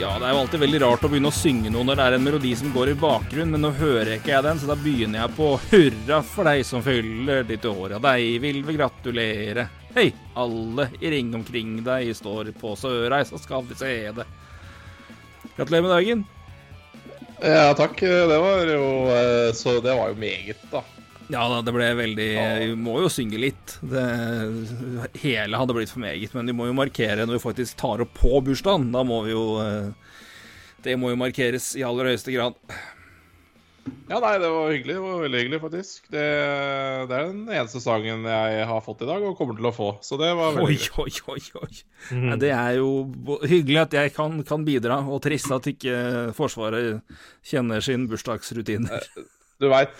Ja, det er jo alltid veldig rart å begynne å synge noe når det er en melodi som går i bakgrunnen, men nå hører ikke jeg den, så da begynner jeg på Hurra for deg som fyller ditt år, og deg vil vi gratulere. Hei, alle i ring omkring deg står på Sørreis, så skal vi se det. Gratulerer med dagen. Ja, takk. Det var jo eh, Så det var jo meget, da. Ja da, det ble veldig Vi må jo synge litt. Det, hele hadde blitt for meget, men vi må jo markere når vi faktisk tar opp på bursdagen. Da må vi jo eh, Det må jo markeres i aller høyeste grad. Ja, nei, det var hyggelig. Det var veldig hyggelig, faktisk. Det, det er den eneste sangen jeg har fått i dag, og kommer til å få. Så det var veldig Oi, oi, oi, oi, Mm. Nei, Det er jo hyggelig at jeg kan, kan bidra, og trist at ikke Forsvaret kjenner sin bursdagsrutiner. Du veit,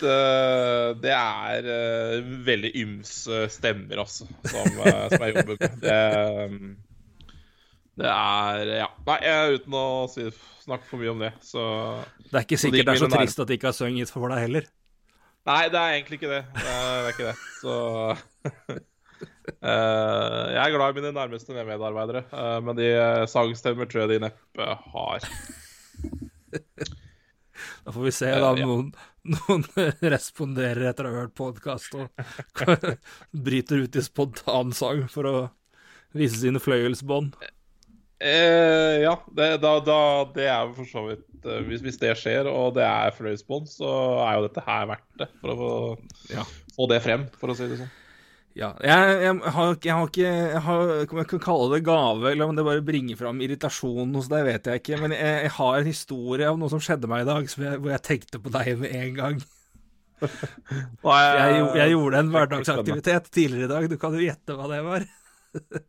det er eh, veldig ymse stemmer, altså, som, eh, som jobber med. Det, det er Ja. Nei, uten å si, snakke for mye om det, så Det er ikke sikkert det er så trist at de ikke har sunget for deg heller. Nei, det er egentlig ikke det. Det er, det er ikke det. Så Uh, Jeg er glad i mine nærmeste medarbeidere, uh, men de eh, sangstemmer tror jeg de neppe har. Da får vi se da Eh, ja. noen, noen responderer etter å ha hørt podkast og bryter ut i spontansang for å vise sine fløyelsbånd. Eh, ja, det, da, da, det er jo for så vidt eh, hvis, hvis det skjer, og det er fløyelsbånd, så er jo dette her verdt det. For å få, Ja. få det frem, for å si det sånn. Ja, jeg, jeg, har, jeg har ikke jeg har, jeg kan kalle det gave, eller om det bare bringer fram irritasjon hos deg, vet jeg ikke. Men jeg, jeg har en historie om noe som skjedde meg i dag, hvor jeg tenkte på deg med en gang. Jeg, gjorde en hverdagsaktivitet tidligere i dag. Du kan jo gjette hva det var?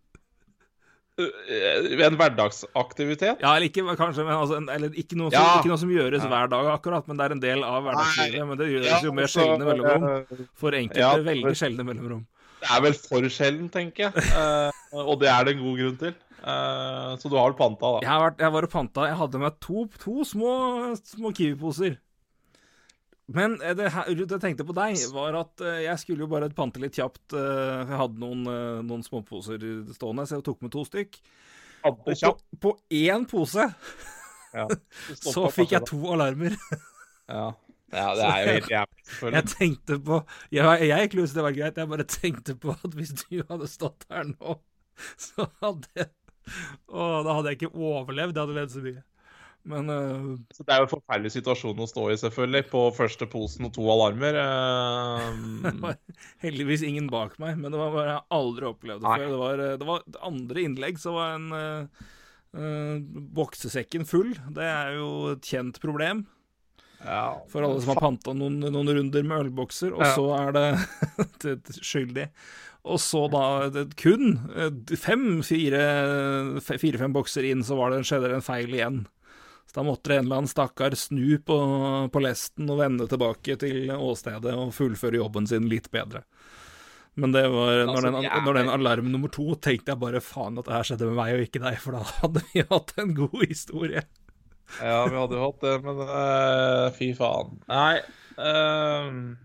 En hverdagsaktivitet? Ja, eller ikke kanskje, men altså, eller ikke noe, som, Ja. ikke noe som gjøres hver dag, akkurat, men det er en del av hverdagslivet. Men det gjøres jo mer sjeldne mellomrom. For enkelte veldig sjeldne mellomrom. Det er vel for sjelden, tenker jeg. Uh, og det er det en god grunn til. Uh, så du har vel panta, da. Jeg, har vært, jeg var og panta. Jeg hadde med to, to små, små Kiwi-poser. Men eh, det Ruth, jeg tenkte på deg, var at jeg skulle jo bare pante litt kjapt. Jeg hadde noen, noen småposer stående, så jeg tok med to stykk. Pante kjapt? på, på én pose Ja. så fikk jeg to alarmer. Ja. Ja, det er jo helt jævlig. Jeg tenkte på Jeg, jeg gikk løs, det var greit, jeg bare tenkte på at hvis du hadde stått her nå, så hadde jeg Å, da hadde jeg ikke overlevd. Jeg hadde ledd så mye. Men uh, Så det er jo en forferdelig situasjon å stå i, selvfølgelig. På første posen og to alarmer. Eh, var heldigvis ingen bak meg. Men det var bare jeg har aldri opplevd det før. Det var, øh, det var andre innlegg, så var en uh, boksesekken full. Det er jo et kjent problem. For alle som har panta noen, noen runder med ølbokser, og så er det skyldig. Og så da kun eh, fem, fire, fe- fire-fem bokser inn, så var det, skjedde det en feil igjen. Så da måtte det en eller annen stakkar snu på, på lesten og vende tilbake til åstedet og fullføre jobben sin litt bedre. Men det var, når, Altså, den, jeg- når den alarm nummer to, tenkte jeg bare faen at det her skjedde med meg og ikke deg, for da hadde vi hatt en god historie. Ja, vi hadde jo hatt det, men uh, fy faen. Nei Uh,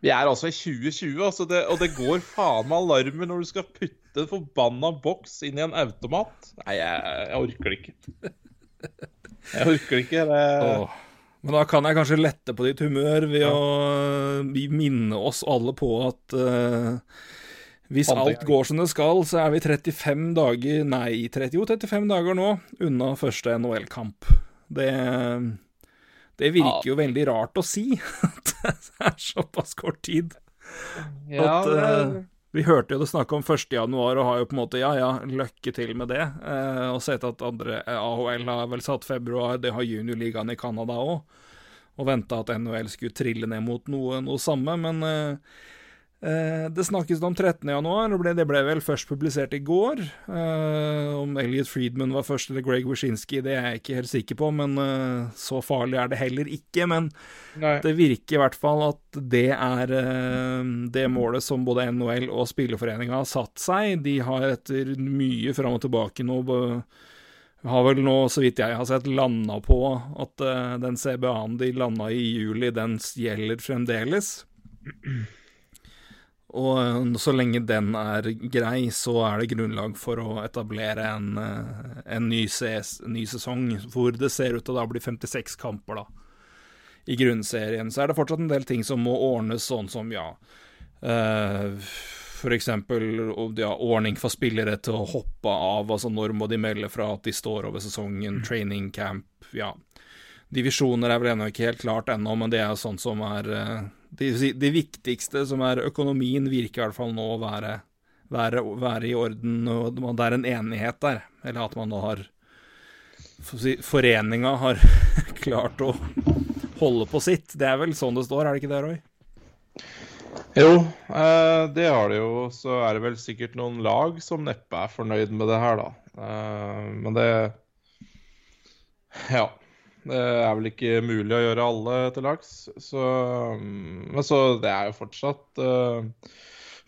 Vi er altså i 2020, altså det, og det går faen meg alarmer når du skal putte en forbanna boks inn i en automat. Nei, jeg, jeg orker det ikke. Jeg orker ikke. Det, Åh. Men da kan jeg kanskje lette på ditt humør ved å minne oss alle på at eh, hvis alt går som det skal, så er vi 35 dager Nei, 30, jo, 35 dager nå unna første NHL-kamp. Det, det virker jo veldig rart å si at det er såpass kort tid. ja, at, eh, Vi hørte jo det snakke om 1. januar, og har jo på en måte ja ja, lykke til med det. Eh, og sett at andre eh, AHL har vel satt februar, det har juniorligaen i Canada òg. Og venta at NHL skulle trille ned mot noe, noe samme, men Eh, det snakkes om 13. januar, og det ble vel først publisert i går. Eh, om Elliot Friedman var først eller Greg Wyszynski, det er jeg ikke helt sikker på, men eh, så farlig er det heller ikke. Men Nei. det virker i hvert fall at det er eh, det målet som både NHL og spillerforeninga har satt seg. De har etter mye fram og tilbake nå har vel nå, så vidt jeg har sett, landa på at eh, den CBA-en de landa i juli, den gjelder fremdeles. Og eh, så lenge den er grei, så er det grunnlag for å etablere en, eh, en ny, ses, ny sesong, hvor det ser ut til å bli 56 kamper, da. I grunnserien. Så er det fortsatt en del ting som må ordnes, sånn som, ja eh, For eksempel ja, ordning for spillere til å hoppe av, altså når må de melde fra at de står over sesongen, training camp, ja. Divisjoner er vel ennå ikke helt klart ennå, men det er sånn som er eh, det, det viktigste, som er økonomien, virker i hvert fall nå å være, være, være i orden, og det er en enighet der. Eller at man nå har Foreninga har klart å holde på sitt. Det er vel sånn det står, er det ikke det, Roy? Jo, eh, det har det jo. Så er det vel sikkert noen lag som neppe er fornøyd med det her, da. Eh, men det Ja. Det er vel ikke mulig å gjøre alle til lags. Så mm, Men så det er jo fortsatt uh,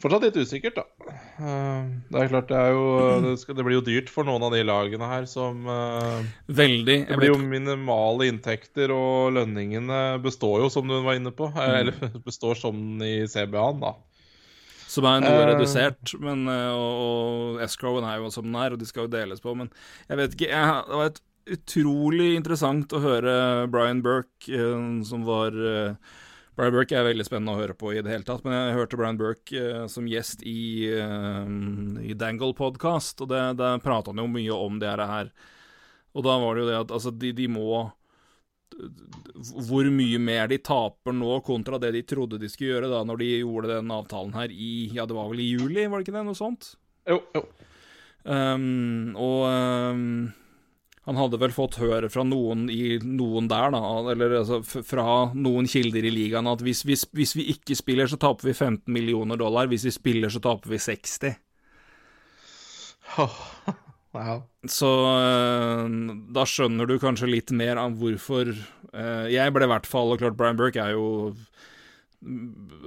Fortsatt litt usikkert, da. Uh, det er klart det er jo det, skal, det blir jo dyrt for noen av de lagene her som uh, Veldig. Det blir jo minimale inntekter, og lønningene består jo, som du var inne på. Mm. Eller består som i CBA-en, da. som er noe redusert, men, og, og escrowen er jo som den er, og de skal jo deles på, men jeg vet ikke jeg, Det var et utrolig interessant å høre Brian Burke, eh, som var eh, Brian Burke er veldig spennende å høre på i det hele tatt, men jeg hørte Brian Burke eh, som gjest i, i Dangle Podcast, og der prata han jo mye om det her. Og da var det jo det at altså, de, de må hvor mye mer de taper nå kontra det de trodde de skulle gjøre da når de gjorde den avtalen her i Ja, det var vel i juli, var det ikke det? Noe sånt? Jo, jo. Um, og um, han hadde vel fått høre fra noen i noen der, da, eller altså fra noen kilder i ligaen, at hvis vi, hvis vi ikke spiller, så taper vi 15 millioner dollar. Hvis vi spiller, så taper vi 60. Wow. Så eh, da skjønner du kanskje litt mer av hvorfor eh, Jeg ble i hvert fall Og klart, Brian Burke er jo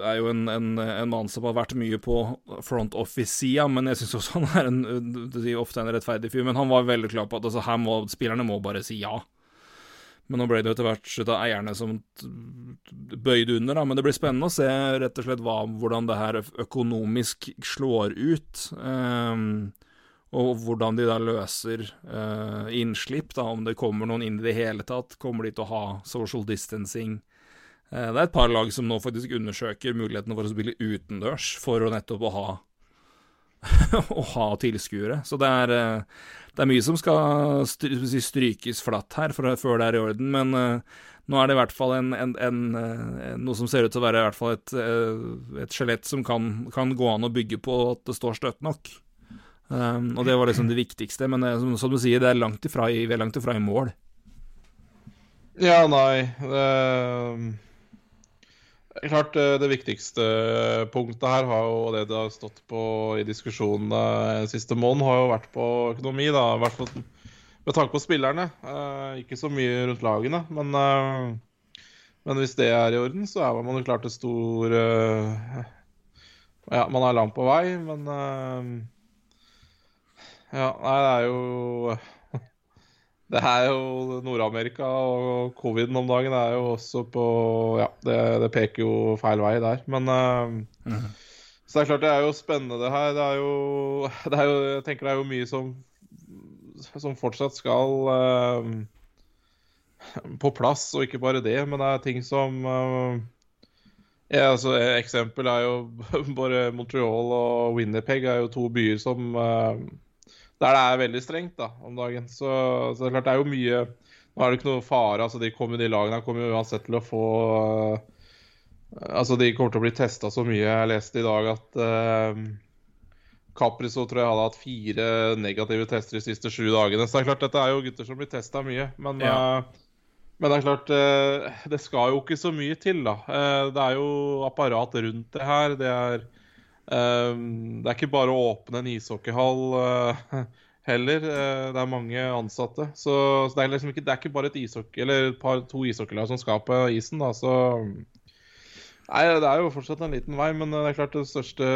er jo en, en, en mann som har vært mye på front office-sida, men jeg syns også han er en, ofte en rettferdig fyr. Men han var veldig klar på at altså, her må, spillerne må bare si ja. Men nå ble det jo etter hvert av eierne som bøyde under, da. Men det blir spennende å se rett og slett hva, hvordan det her økonomisk slår ut. Um, og hvordan de da løser uh, innslipp, da, om det kommer noen inn i det hele tatt. Kommer de til å ha social distancing? Eh, det er et par lag som nå faktisk undersøker mulighetene for å spille utendørs, for å nettopp å ha å ha tilskuere. Så det er, eh, det er mye som skal strykes flatt her for, før det er i orden, men eh, nå er det i hvert fall en, en, en, eh, noe som ser ut til å være i hvert fall et, eh, et skjelett som kan, kan gå an å bygge på at det står støtt nok. Um, og det var liksom det viktigste, men det, som, som du sier, det er langt ifra vi er langt ifra i mål. Ja, nei det, klart eh, det viktigste punktet her har jo det det har stått på i diskusjonene siste måned, har jo vært på økonomi, da. I hvert fall med tanke på spillerne. Eh, ikke så mye rundt lagene, men, eh, men hvis det er i orden, så er man jo klart et stor eh, Ja, man er langt på vei, men eh, Ja, nei, det er jo det er jo Nord-Amerika og coviden om dagen er jo også på Ja, det, det peker jo feil vei der. Men eh, Så det er klart det er jo spennende det her. Det er jo, det er jo Jeg tenker det er jo mye som som fortsatt skal uh, på plass, og ikke bare det, men det er ting som uh, ja, altså, Eksempel er jo bare Montreal og Winnerpeg er jo to byer som der det er veldig strengt da, om dagen. Så, så det er klart det er jo mye Nå er det ikke noe fare. altså De, kommer, de lagene kommer jo uansett til å få uh, Altså De kommer til å bli testa så mye. Jeg leste i dag at uh, Capriso tror jeg hadde hatt fire negative tester de siste sju dagene. Så det er klart dette er jo gutter som blir testa mye. Men, Ja. uh, men det er klart uh, Det skal jo ikke så mye til, da. Eh, det er jo apparat rundt det her. Det er det er ikke bare å åpne en ishockeyhall uh, heller. Uh, det er mange ansatte. Så, så det, er liksom ikke, det er ikke bare et ishockey, eller et par, to ishockeylag som skal på isen. Da, så Nei, det er jo fortsatt en liten vei, men det er klart det største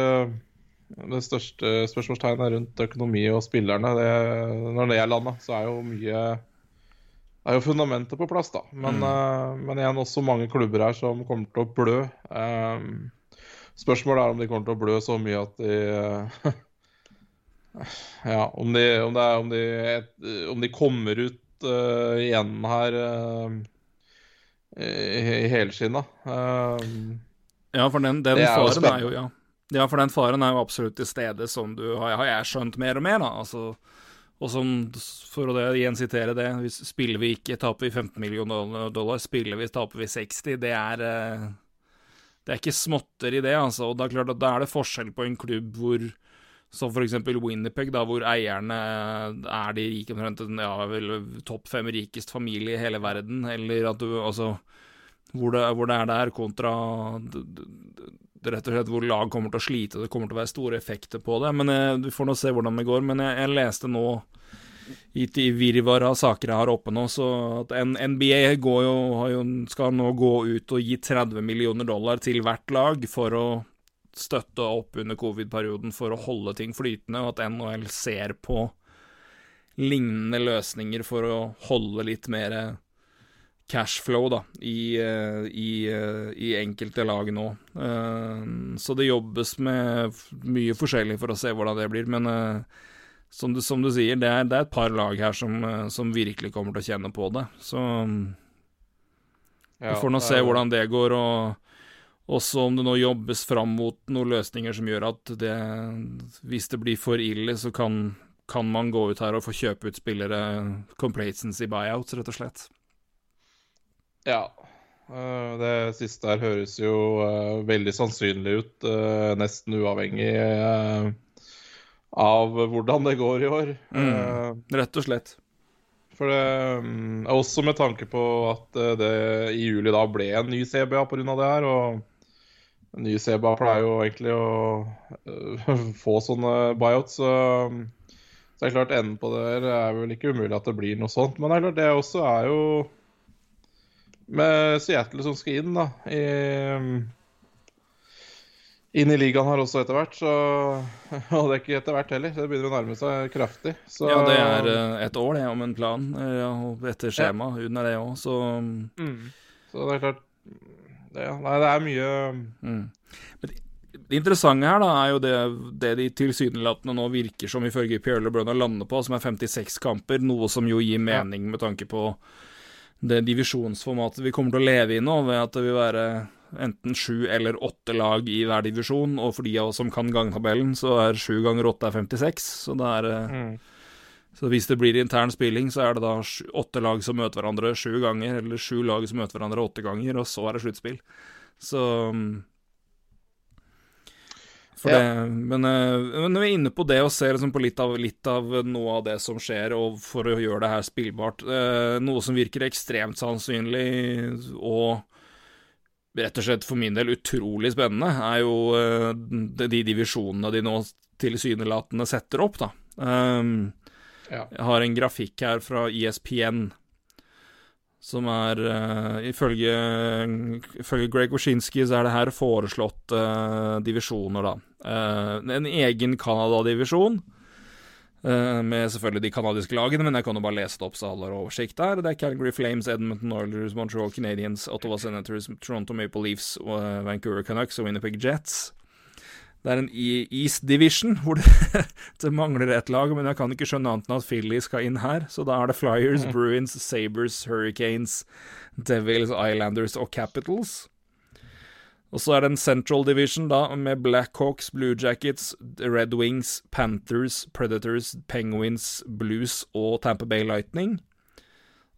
det største spørsmålstegnet rundt økonomi og spillerne. Det, når det er landa, så er jo mye er jo fundamentet på plass, da. Men, mm. uh, men igjen også mange klubber her som kommer til å blø. Um, spørsmålet er om de kommer til å blø så mye at de uh, Ja, om de, om, er, om, de, om de, kommer ut uh, igjen her i, i helskinna. Uh, ja, for den, den faren er jo ja. ja, for den faren er jo absolutt til stede, som du har, har jeg skjønt mer og mer, da. Altså og som, for å igjen sitere det, hvis spiller vi ikke, taper vi 15 millioner dollar. Spiller vi, taper vi 60. Det er Det er ikke småtter i det, altså. Og det er klart at da er det forskjell på en klubb hvor som eksempel Winnerpeg, da, hvor eierne er de rike, ja, vel, topp fem rikest familie i hele verden, eller at du Altså, hvor det, hvor det er der, kontra rett og slett hvor lag kommer til å slite, det kommer til å være store effekter på det. Men jeg, Du får nå se hvordan det går. Men jeg, jeg leste nå i, i virvar av saker jeg har oppe nå, så at NBA jo, jo, skal nå gå ut og gi 30 millioner dollar til hvert lag for å støtte opp under covid-perioden for å holde ting flytende, og at NHL ser på lignende løsninger for å holde litt mer cashflow da, i, eh, i, eh, i, enkelte lag nå. Eh, så det jobbes med mye forskjellig for å se hvordan det blir. Men som du, som du sier, det er, det er, et par lag her som, som, virkelig kommer til å kjenne på det. Så vi får nå se hvordan det går. og også om det nå jobbes fram mot noen løsninger som gjør at det, hvis det blir for ille, så kan, kan man gå ut her og få kjøpe ut spillere complacency buyouts, rett og slett. Ja. Eh, det siste her høres jo uh, veldig sannsynlig ut, nesten uavhengig av hvordan det går i år. Mm, rett og slett. For det, um, Også med tanke på at det i juli da ble en ny CBA pga. det her. Og en ny CBA pleier jo egentlig å få sånne buyouts. Så, så det er klart enden på det her er vel ikke umulig at det blir noe sånt. Men det er klart det også er jo med Seattle som skal inn da, i, inn i ligaen her også etter hvert. Så, og det er ikke etter hvert heller, det begynner å nærme seg kraftig. Så, ja, det er eh, et år det, om en plan, eh, ja, etter skjema ja. under det òg, så mm. Så det er klart det, Nei, det er mye mm. Men det interessante her da, er jo det, det de tilsynelatende nå virker som ifølge Pierre LeBrun å lande på, som er 56 kamper, noe som jo gir mening med tanke på det divisjonsformatet vi kommer til å leve i nå, ved at det vil være enten sju eller åtte lag i hver divisjon, og for de av oss som kan gangtabellen, så er sju ganger åtte er 56, så det er eh, mm. Så hvis det blir intern spilling, så er det da åtte lag som møter hverandre sju ganger, eller sju lag som møter hverandre åtte ganger, og så er det sluttspill. Så mm, ja. det, men, eh, men, vi er inne på det og ser liksom på litt av, litt av, noe av det som skjer, og for å gjøre det her spillbart eh, Noe som virker ekstremt sannsynlig og rett og slett for min del utrolig spennende, er jo eh, de, divisjonene de nå tilsynelatende setter opp, da. Um, ja. Jeg har en grafikk her fra ESPN som er uh, ifølge, ifølge Greg Wyszynski så er det her foreslått uh, divisjoner, da. Uh, en egen Canada-divisjon. Med selvfølgelig de canadiske lagene, men jeg kan jo bare lese det opp så alle har oversikt der. Det er Calgary Flames, Edmonton Oilers, Montreal Canadiens, Ottawa Senators, Toronto Maple Leafs, Vancouver Canucks og Winnipeg Jets. Det er en East Division hvor det, det, mangler et lag, men jeg kan ikke skjønne annet enn at Philly skal inn her. Så da er det Flyers. Bruins, Sabres, Hurricanes, Devils, Islanders og Capitals. Og så er det en Central Division da, med Blackhawks, Blue Jackets, Red Wings, Panthers, Predators, Penguins, Blues og Tamper Bay Lightning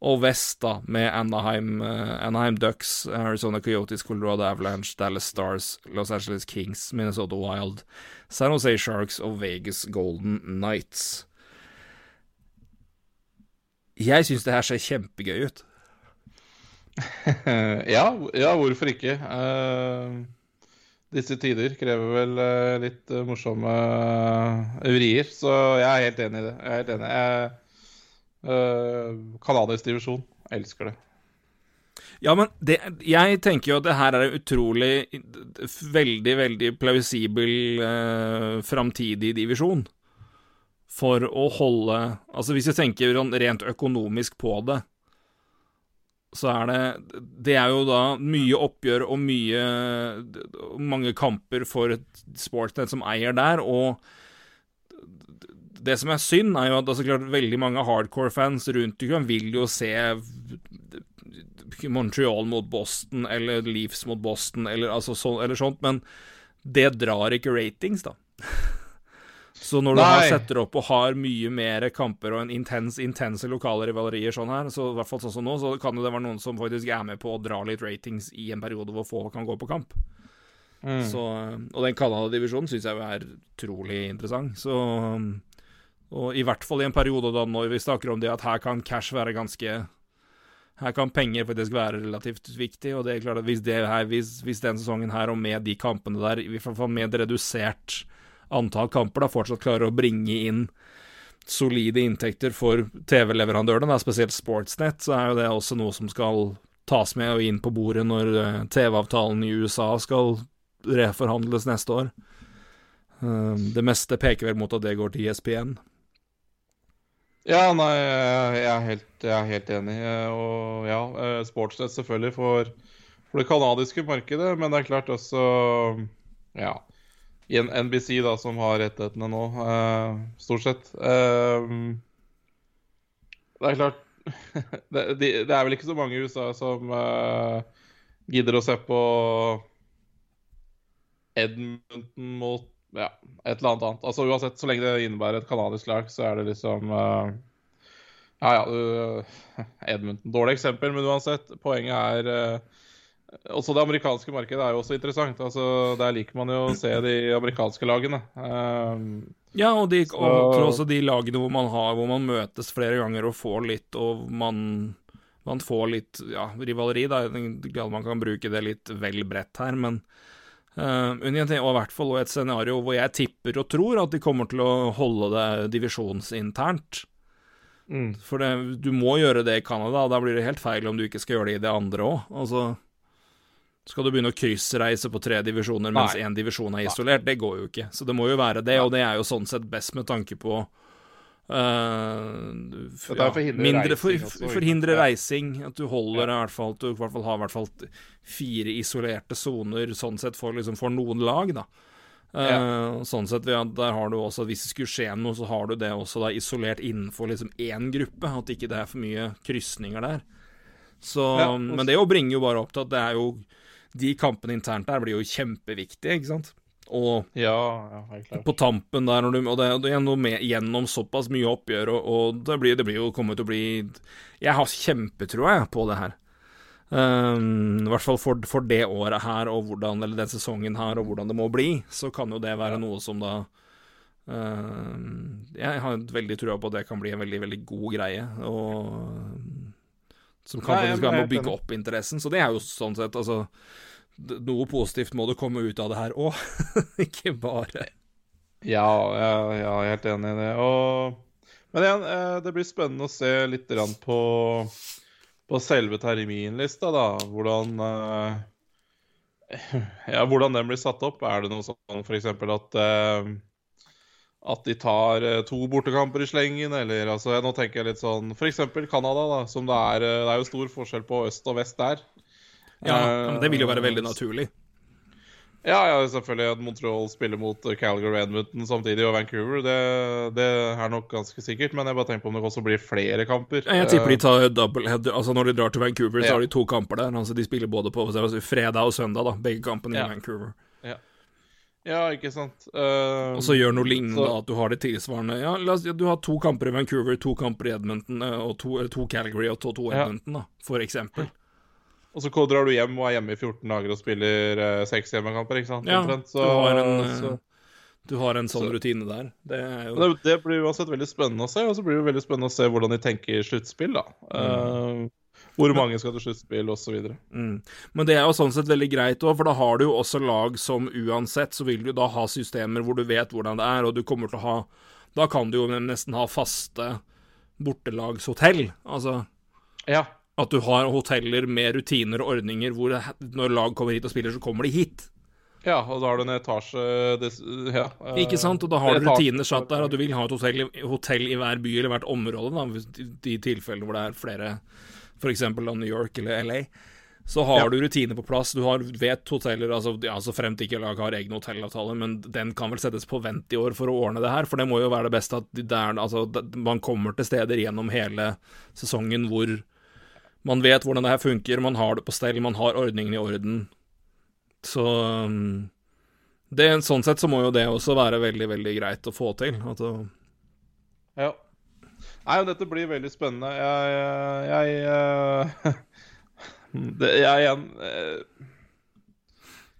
og vest, da, med Anaheim, uh, Anaheim Ducks, Arizona Coyotes, Colorado Avalanche, Dallas Stars, Los Angeles Kings, Minnesota Wild, San Jose Sharks og Vegas Golden Nights. Jeg syns det her ser kjempegøy ut. ja, ja, hvorfor ikke? Uh, disse tider krever vel uh, litt uh, morsomme eh, vrier. Så jeg er helt enig i det. Jeg er helt enig. Jeg, Kanadisk divisjon. Elsker det. Ja, men det, jeg tenker jo at det her er utrolig veldig, veldig plausibel uh, framtidig divisjon. For å holde Altså, hvis jeg tenker sånn rent økonomisk på det, så er det Det er jo da mye oppgjør og mye Mange kamper for et Sportsnet som eier der, og det som er synd, er jo at altså, klart, veldig mange hardcore-fans rundt omkring vil jo se Montreal mot Boston eller Leafs mot Boston eller, altså, så, eller sånt, men det drar ikke ratings, da. Så når du har setter opp og har mye mer kamper og en intens, intense lokale rivalerier sånn her, så i hvert fall sånn som nå, så kan det være noen som faktisk er med på å dra litt ratings i en periode hvor få kan gå på kamp. Mm. Så, og den Canada-divisjonen syns jeg er utrolig interessant. Så Og i hvert fall i en periode da når vi snakker om det at her kan cash være ganske her kan penger faktisk være relativt viktig, og det er klart at hvis, her, hvis, hvis den sesongen her, og med de kampene der, i hvert fall med et redusert antall kamper, da fortsatt klarer å bringe inn solide inntekter for TV-leverandørene, spesielt Sportsnett, så er jo det også noe som skal tas med og inn på bordet når eh, TV-avtalen i USA skal reforhandles neste år. Eh, det meste peker vel mot at det går til ESPN. Ja, nei, jeg er helt, jeg er helt enig. Og ja, eh, Sportsnett selvfølgelig for, for, det canadiske markedet, men det er klart også Ja. I en NBC, da, som har rettighetene nå, uh, stort sett. Uh, det er klart det, de, det, er vel ikke så mange i USA som uh, gidder å se på Edmonton mot ja, et eller annet annet. Altså Uansett, så lenge det innebærer et canadisk lag, så er det liksom Ja, ja, Edmonton. Dårlig eksempel, men uansett. Poenget er Også det amerikanske markedet er jo også interessant. Altså, Der liker man jo å se de amerikanske lagene. ja, og, de, så, og også de lagene hvor man har Hvor man møtes flere ganger og får litt, og man man får litt ja, rivaleri, da. Man kan bruke det litt vel bredt her, men Uh, og i hvert fall et scenario hvor jeg tipper og tror at de kommer til å holde det divisjonsinternt. Mm. For det, du må gjøre det i Canada, da blir det helt feil om du ikke skal gjøre det i det andre òg. Altså, skal du begynne å kryssreise på tre divisjoner mens én divisjon er isolert? Det går jo ikke. Så det må jo være det, og det er jo sånn sett best med tanke på Uh, ja, mindre for, forhindre reising. At du holder ja. i hvert fall At du i hvert fall har i hvert fall fire isolerte soner, sånn sett for, liksom, for noen lag, da. Uh, ja. Sånn sett, ja, der har du også Hvis det skulle skje noe, så har du det også da isolert innenfor liksom én gruppe. At ikke det er for mye krysninger der. Så, men det jo bringer jo bare opp til at det er jo De kampene internt der blir jo kjempeviktige, ikke sant? Og ja, ja, på tampen der, du, og det, med, gjennom såpass mye oppgjør, og, og det, blir, det, blir, jo kommet til å bli Jeg har kjempetroa på det her. Um, I hvert fall for, for, det året her, og hvordan, eller den sesongen her, og hvordan det må bli, så kan jo det være noe som da uh, Jeg har veldig trua på at det kan bli en veldig, veldig god greie, og som kan faktisk være med å bygge opp interessen. Så det er jo sånn sett, altså noe positivt må det komme ut av det her òg, ikke bare Ja, jeg, jeg er helt enig i det. Og, men igjen, eh, det blir spennende å se litt på, på selve terminlista, da. Hvordan eh, Ja, hvordan den blir satt opp. Er det noe sånn f.eks. at eh, at de tar to bortekamper i slengen, eller altså, Nå tenker jeg litt sånn F.eks. Canada, da, som det er Det er jo stor forskjell på øst og vest der. Ja, men det vil jo være veldig naturlig. Ja, ja, selvfølgelig at Montreal spiller mot Calgary Edmonton samtidig, og Vancouver. Det, det, er nok ganske sikkert, men jeg bare tenker på om det også blir flere kamper. Jeg tipper de tar doublehead. Altså Når de drar til Vancouver, så ja. har de to kamper der. Altså De spiller både på fredag og søndag, da, begge kampene ja. i Vancouver. Ja. ja ikke sant. Uh, og så gjør noe lignende, så... at du har det tilsvarende Ja, oss, du har to kamper i Vancouver, to kamper i Edmonton, eh, og to, to Calgary og to, to Edmonton, da, for eksempel. Og så drar du hjem og er hjemme i 14 dager og spiller uh, seks hjemmekamper, ikke sant? Ja, så, du, har en, så, du har en sånn så, rutine der. Det, jo... det, det, blir uansett veldig spennende å se, og så blir det veldig spennende å se hvordan de tenker sluttspill, da. Mm. Uh, Hvor mange skal til sluttspill, osv. Mm. Men det er jo sånn sett veldig greit òg, for da har du jo også lag som uansett så vil du da ha systemer hvor du vet hvordan det er, og du kommer til å ha Da kan du jo nesten ha faste bortelagshotell. Altså Ja. at du har hoteller med rutiner og ordninger hvor når lag kommer hit og spiller, så kommer de hit. ja, og da har du en etasje det, ja, eh, Ikke sant? Og da har du rutiner satt der, at du vil ha et hotell, i- hotell i hver by eller hvert område, da, de, de tilfellene hvor det er flere, f.eks. New York eller LA. Så har Ja. du rutiner på plass. Du har, vet hoteller altså, ja, så fremt ikke lag har egne hotellavtaler, men den kan vel settes på vent i år for å ordne det her, for det må jo være det beste at der, altså, man kommer til steder gjennom hele sesongen hvor man vet hvordan det her funker, man har det på stell, man har ordningen i orden. Så um, det, sånn sett så må jo det også være veldig, veldig greit å få til. Altså, Ja. Nei, dette blir veldig spennende. Jeg Jeg, jeg, det, jeg igjen eh,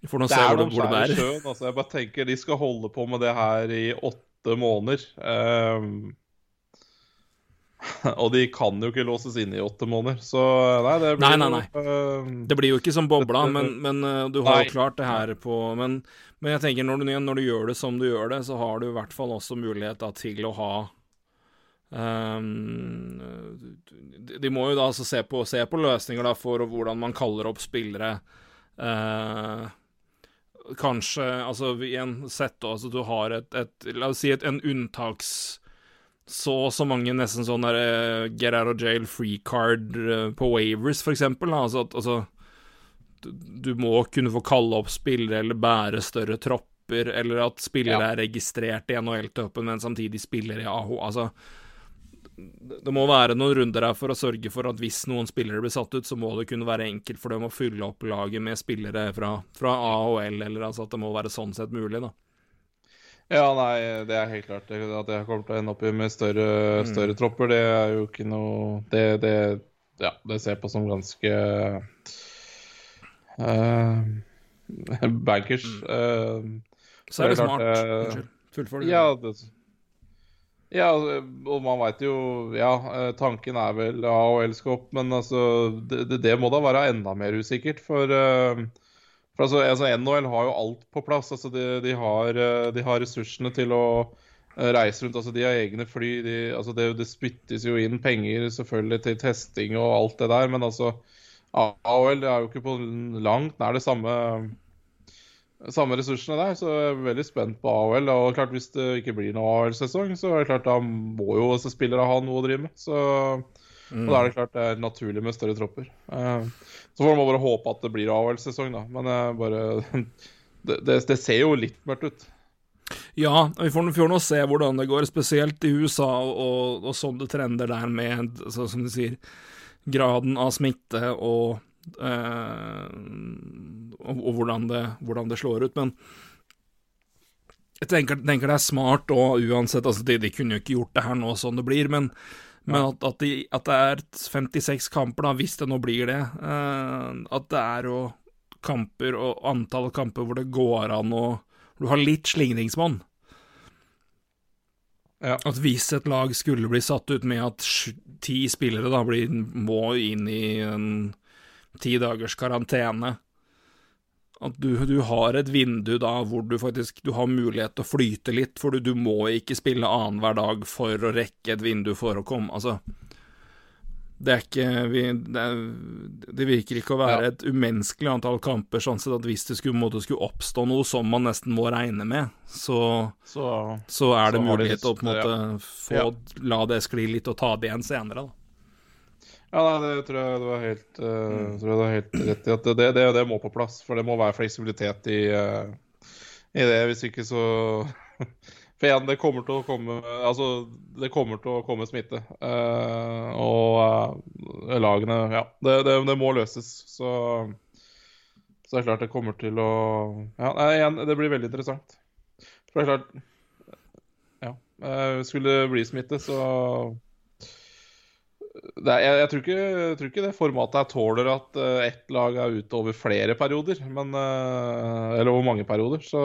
vi får nå se er hvor det, hvor det bærer. sjøen. Altså, jeg bare tenker de skal holde på med det her i åtte måneder. Um, og de kan jo ikke låses inn i åtte måneder, så nei, det blir Nei, nei, jo, uh, Det blir jo ikke som bobla, men, men uh, du har Nei. jo klart det her på Men, men jeg tenker når du, når du gjør det som du gjør det, så har du i hvert fall også mulighet da, til å ha ehm, de, må jo da altså se på, se på løsninger for hvordan man kaller opp spillere. Uh, kanskje Altså igjen, sett da, altså du har et, et La oss si et, en unntaks så så mange nesten sånn der uh, get out of jail free card uh, på Wavers, for eksempel. Da. Altså, at, altså du, du må kunne få kalle opp spillere eller bære større tropper, eller at spillere Ja. er registrert i NHL-toppen, men samtidig spiller i AHO. Altså det må være noen runder her for å sørge for at hvis noen spillere blir satt ut, så må det kunne være enkelt for dem å fylle opp laget med spillere fra, fra AHL, eller altså at det må være sånn sett mulig, da. Ja, nei, det er helt klart. At jeg kommer til å ende opp med større, større tropper, det er jo ikke noe Det, det ja, det ser jeg på som ganske uh, bankers. eh, Så er det, Det klart, smart. eh, Unnskyld. Fullfør. det. ja, det, ja, og man veit jo Ja, eh, tanken er vel AHL skal opp, men altså det, det, må da være enda mer usikkert, for eh, for altså, altså NHL har jo alt på plass. altså De, de, har, eh, de har ressursene til å reise rundt. altså De har egne fly. De, altså det, det spyttes jo inn penger selvfølgelig til testing og alt det der, men altså AHL er jo ikke på langt nær det samme samme ressursene der, så jeg er veldig spent på AHL. Og klart Hvis det ikke blir noe AHL-sesong, så er det klart da må jo også spillere ha noe å drive med. Så, Og da er det klart det er naturlig med større tropper. Eh, så får man bare håpe at det blir AHL-sesong, da. Men eh, bare det, det, det ser jo litt mørkt ut. Ja, vi får, vi får nå se hvordan det går, spesielt i USA og, og, sånn det trender der med, så, som du sier, graden av smitte og, og, og hvordan, det, hvordan det slår ut. Men jeg tenker, tenker det er smart og uansett, altså de, de kunne jo ikke gjort det her nå sånn det blir, men, men at, at, de, at det er 56 kamper, da, hvis det nå blir det, eh, at det er jo kamper og antall kamper hvor det går an å Du har litt slingringsmonn. Ja. At hvis et lag skulle bli satt ut med at ti spillere da blir, må inn i en ti dagers karantene At du, du har et vindu da hvor du faktisk du har mulighet til å flyte litt, for du, du må ikke spille annenhver dag for å rekke et vindu for å komme Altså Det er ikke vi, det, er, det virker ikke å være Ja. et umenneskelig antall kamper, sånn sett at hvis det skulle, måtte, skulle oppstå noe som man nesten må regne med, så Så så er det Så mulighet til å på en måte få la det skli litt og ta det igjen senere, da. Ja, nei, det tror jeg du har helt, uh, helt rett i. At det, det, det må på plass. For det må være fleksibilitet i, uh, i det. Hvis ikke så For igjen, det kommer til å komme Altså, det kommer til å komme smitte. Uh, og lagene Ja, det, det, det må løses. Så så det er klart det kommer til å Ja, nei, igjen, det blir veldig interessant. For det er klart Ja. Skulle det bli smitte, så er, jeg, jeg, tror ikke, jeg tror ikke det formatet jeg tåler at uh, ett lag er ute over flere perioder. Men, uh, eller over mange perioder. Så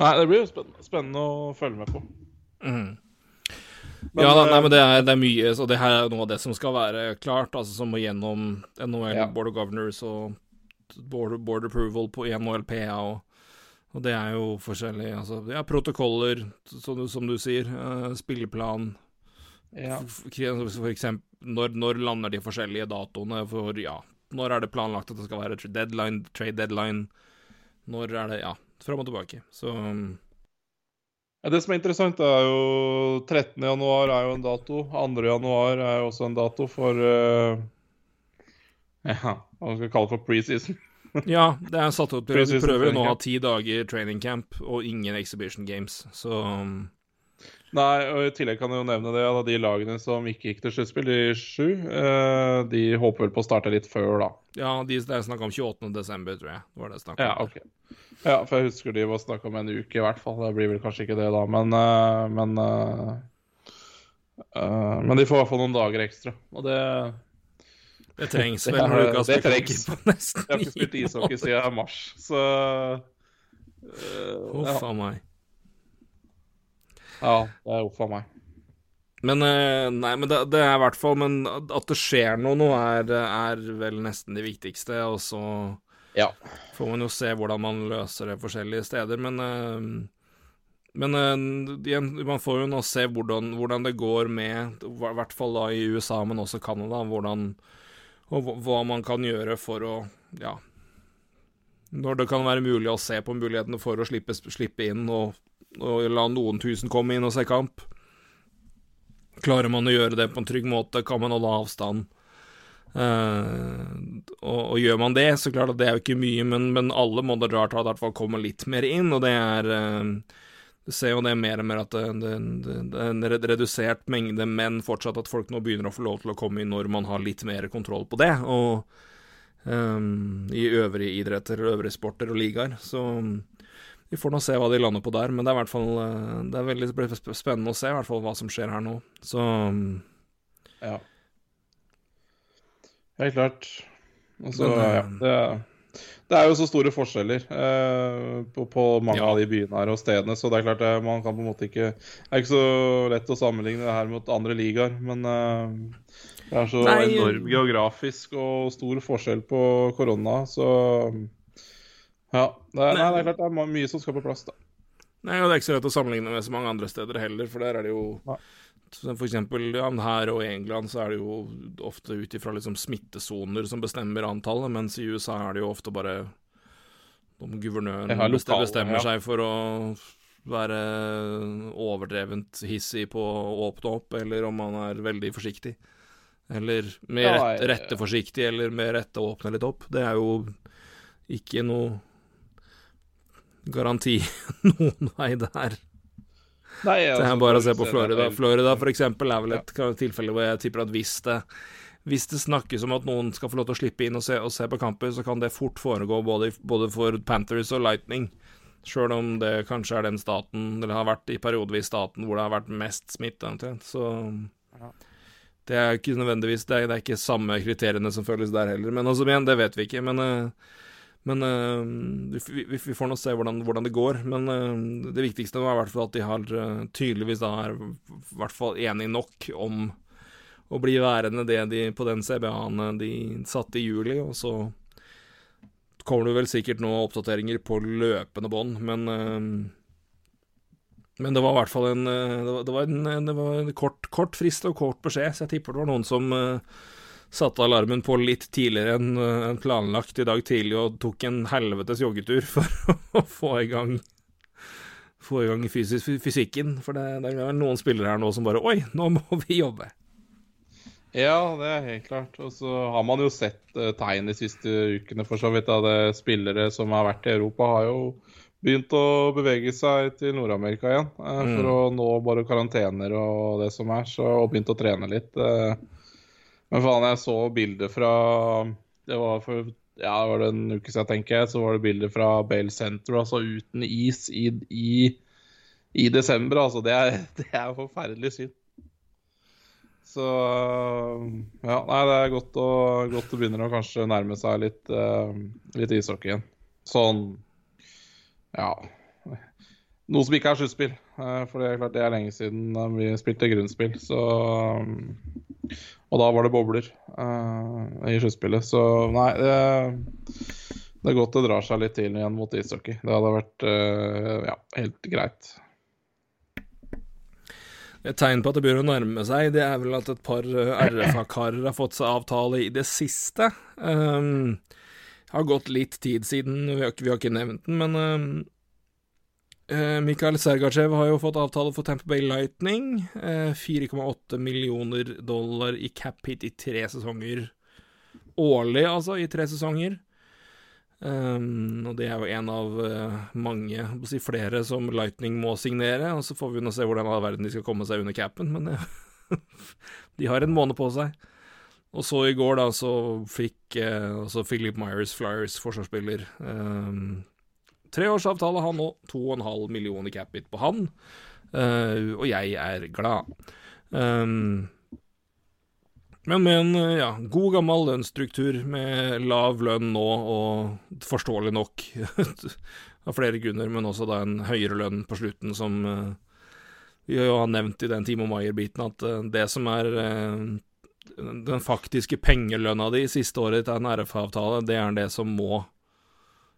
Nei, det blir jo spennende, spennende å følge med på. Mm. Men, ja, da, nei, eh, men det er, det er mye, så det her er noe av det som skal være klart, altså som må gjennom NHL Ja. Board of Governors og Board, board Approval på NHLPA og, og det er jo forskjellig, altså, ja, protokoller, som du, som du sier, Uh, spilleplan, ja. f- f- for eksempel, når, når lander de forskjellige datoene for, ja, når er det planlagt at det skal være deadline, trade deadline, når er det, ja, fram og tilbake, så... Ja, Det som er interessant, er jo 13. januar er jo en dato. 2. januar er jo også en dato for uh, Ja, hva skal vi kalle det for preseason? Ja, det er satt opp til prøver nå å ha ti dager training camp og ingen exhibition games, så um, Nei, og i tillegg kan jeg jo nevne det at de lagene som ikke gikk til sluttspill, de sju, eh, de håper vel på å starte litt før, da. Ja, de, det er snakk om 28. desember, tror jeg. Det var det snakk om. Ja, okay. Ja, for jeg husker de var snakk om en uke i hvert fall. Det blir vel kanskje ikke det da, men eh, Men, eh, men de får i hvert fall noen dager ekstra. Og det Det trengs vel når du ikke har spilt på nesten Jeg har ikke spilt ishockey siden mars, så eh, Huff a meg. Ja, det er uff a meg. Men eh, Nei, men det, det er i hvert fall Men at det skjer noe nå, er, er vel nesten det viktigste. Og så Ja. får man jo se hvordan man løser det forskjellige steder. Men eh, men eh, igjen, man får jo nå se hvordan, hvordan det går med, i hvert fall da i USA, men også Canada, hvordan og hva man kan gjøre for å Ja. Når det kan være mulig å se på mulighetene for å slippe, slippe inn og, og la noen tusen komme inn og se kamp. Klarer man å gjøre det på en trygg måte, kan man holde avstand. Uh, og, og gjør man det, så klart at det er jo ikke mye, men, men alle må det rart at i hvert fall kommer litt mer inn, og det er uh, Du ser jo det mer og mer at det, det, det, er en redusert mengde, men fortsatt at folk nå begynner å få lov til å komme inn når man har litt mer kontroll på det, og um, i øvrige idretter og øvrige sporter og ligaer. Så vi får nå se hva de lander på der, men det er i hvert fall eh, Det er veldig sp- sp- spennende å se i hvert fall hva som skjer her nå. Så Ja. Helt klart. Altså, Men, eh, ja, det, er, det er jo så store forskjeller eh, på, på mange Ja. av de byene her og stedene, så det er klart det, man kan på en måte ikke Det er ikke så lett å sammenligne det her mot andre ligaer, men eh, det er så Nei, enorm geografisk og stor forskjell på korona, så Ja. Det er, nei, det er klart det er mye som skal på plass, da. Nei, og det er ikke så lett å sammenligne med så mange andre steder heller, for der er det jo ja. For eksempel ja, her og i England så er det jo ofte ut ifra liksom smittesoner som bestemmer antallet, mens i USA er det jo ofte bare om guvernøren lokale, bestemmer ja. seg for å være overdrevent hissig på å åpne opp, eller om han er veldig forsiktig. Eller med rette, rette forsiktig, eller med rette å åpne litt opp. Det er jo ikke noe garanti noen vei der. Nei, Det altså, er bare å se på Florida. Florida for eksempel er vel et tilfelle hvor jeg tipper at hvis det, hvis det snakkes om at noen skal få lov til å slippe inn og se, og se på kamper, så kan det fort foregå både, både for Panthers og Lightning. Sjøl om det kanskje er den staten, eller har vært i periodevis staten hvor det har vært mest smitte, omtrent. Så det er ikke nødvendigvis Det er, det er ikke samme kriteriene som føles der heller. Men altså, igjen, det vet vi ikke. Men, eh, men uh, vi, vi, får nå se hvordan, hvordan det går. Men uh, det viktigste var i hvert fall at de har uh, tydeligvis da er hvert fall enige nok om å bli værende det de på den CBA-en de satte i juli, og så kommer det vel sikkert nå oppdateringer på løpende bånd, men men det var i hvert fall en Det var, det var en, det var en kort, kort frist og kort beskjed, så jeg tipper det var noen som eh, satte alarmen på litt tidligere enn eh, planlagt i dag tidlig og tok en helvetes joggetur for å få i gang Få i gang fysisk, fysikken. For det, det er noen spillere her nå som bare Oi, nå må vi jobbe. Ja, det er helt klart. Og så har man jo sett eh, tegn de siste ukene for så vidt. av det spillere som har vært i Europa, har jo begynt å bevege seg til Nord-Amerika igjen. eh, For Mm. å nå bare karantener og det som er, så, og begynt å trene litt. eh. Men faen, jeg så bilder fra Det var for ja, det var det en uke siden, tenker jeg. Så var det bilder fra Bale Center, altså uten is i, i, i desember. Altså, det er, det er forferdelig synd. Så ja, nei, det er godt å, godt å begynne å kanskje nærme seg litt, uh, litt ishockey igjen. Sånn ja noe som ikke er sluttspill. Eh, for det er klart det er lenge siden eh, vi spilte grunnspill. Så Og da var det bobler uh, i sluttspillet. Så nei, det, det er godt det drar seg litt til igjen mot ishockey. Det hadde vært uh, ja, helt greit. Et tegn på at det begynner å nærme seg, det er vel at et par RFA-karer har fått seg avtale i det siste. Um, har gått litt tid siden, vi har, vi har ikke nevnt den, men um, uh, Mikhail Sergachev har jo fått avtale for Tamper Bay Lightning. Uh, 4,8 millioner dollar i cap hit i tre sesonger. Årlig, altså, i tre sesonger. Um, og det er jo en av uh, mange, si flere, som Lightning må signere. Og så får vi nå se hvordan all verden de skal komme seg under capen, men ja, de har en måned på seg. Og så i går, da, så fikk også Philip Myers, Flyers forsvarsspiller, um, treårsavtale, han òg. 2,5 millioner cap-hit på han. og jeg er glad. Um, men med en ja, god gammel lønnsstruktur med lav lønn nå, og forståelig nok av flere grunner, men også da en høyere lønn på slutten, som uh, vi har nevnt i den Timo Maier-biten, at uh, det som er uh, den faktiske pengelønna di siste året til en RF-avtale, det er det som må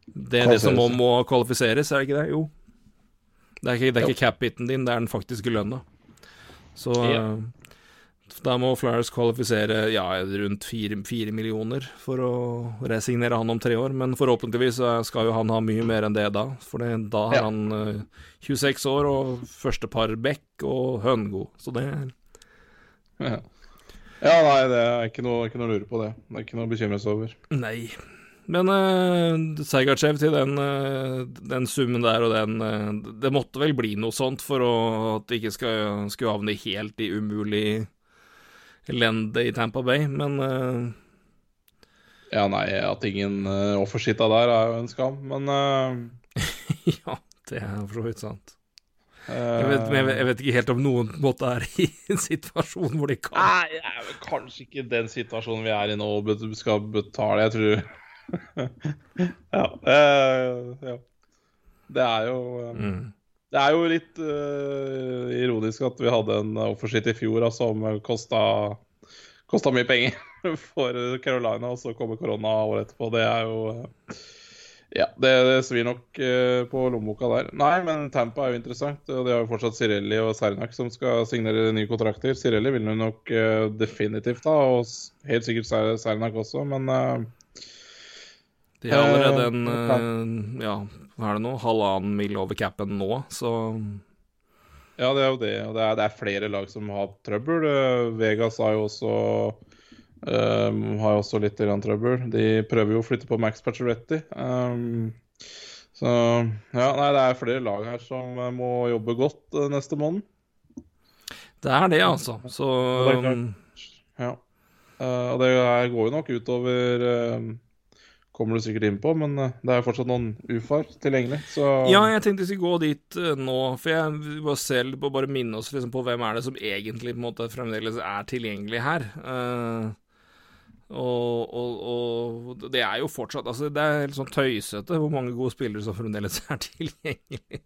Det er det som må, må kvalifiseres, er det ikke det? Jo. Det er ikke, det er ikke cap-hiten din, det er den faktiske lønna. Så ja. Da må Flyers kvalifisere ja, rundt fire millioner for å resignere han om tre år, men forhåpentligvis skal jo han ha mye mer enn det da. For det, da har ja. han uh, 26 år og første par Beck og Høngo, så det ja. ja. nei, det er ikke noe, ikke noe å lure på, det. Det er ikke noe å bekymre seg over. Nei. Men uh, Sergachev til den, uh, den, summen der og den uh, Det måtte vel bli noe sånt for å, at det ikke skal, skulle havne helt i umulig elendet i Tampa Bay, men. Ja, nei, at ingen uh, offersitta der er jo en skam, men. Ja, det er for så vidt sant. Jeg vet, jeg, vet, jeg vet, ikke helt om noen måte er i en situasjon hvor de kan Nei, kanskje ikke den situasjonen vi er i nå skal betale, jeg tror ja, ja, Det er jo mm. Det er jo litt uh, ironisk at vi hadde en offershit i fjor altså, som kosta, kosta mye penger for Carolina, og så kommer korona året etterpå. Det er jo uh, Ja, det, det svir nok uh, på lommeboka der. Nei, men Tampa er jo interessant. og Det er jo fortsatt Cirelli og Sernak som skal signere nye kontrakter. Cirelli vil nok definitivt ha, og helt sikkert Sernak også, men de har allerede en ja, hva er det nå, halvannen mil over capen nå, så Ja, det er jo det. Og det er, det er flere lag som har trøbbel. Eh, Vegas har jo også um, har jo også litt trøbbel. De prøver jo å flytte på Max Pacioretty. Um, så ja, nei, det er flere lag her som må jobbe godt uh, neste måned. Det er det, altså. Så um... Ja. Uh, og det går jo nok utover uh, kommer du sikkert inn på, men eh, det er jo fortsatt noen UFAR tilgjengelig. Så Ja, jeg tenkte vi skulle gå dit uh, nå, for jeg bare se på, bare minne oss liksom, på hvem er det som egentlig på en måte fremdeles er tilgjengelig her. Uh, og, og, og, det er jo fortsatt Altså, det er helt sånn tøysete hvor mange gode spillere som fremdeles er tilgjengelig.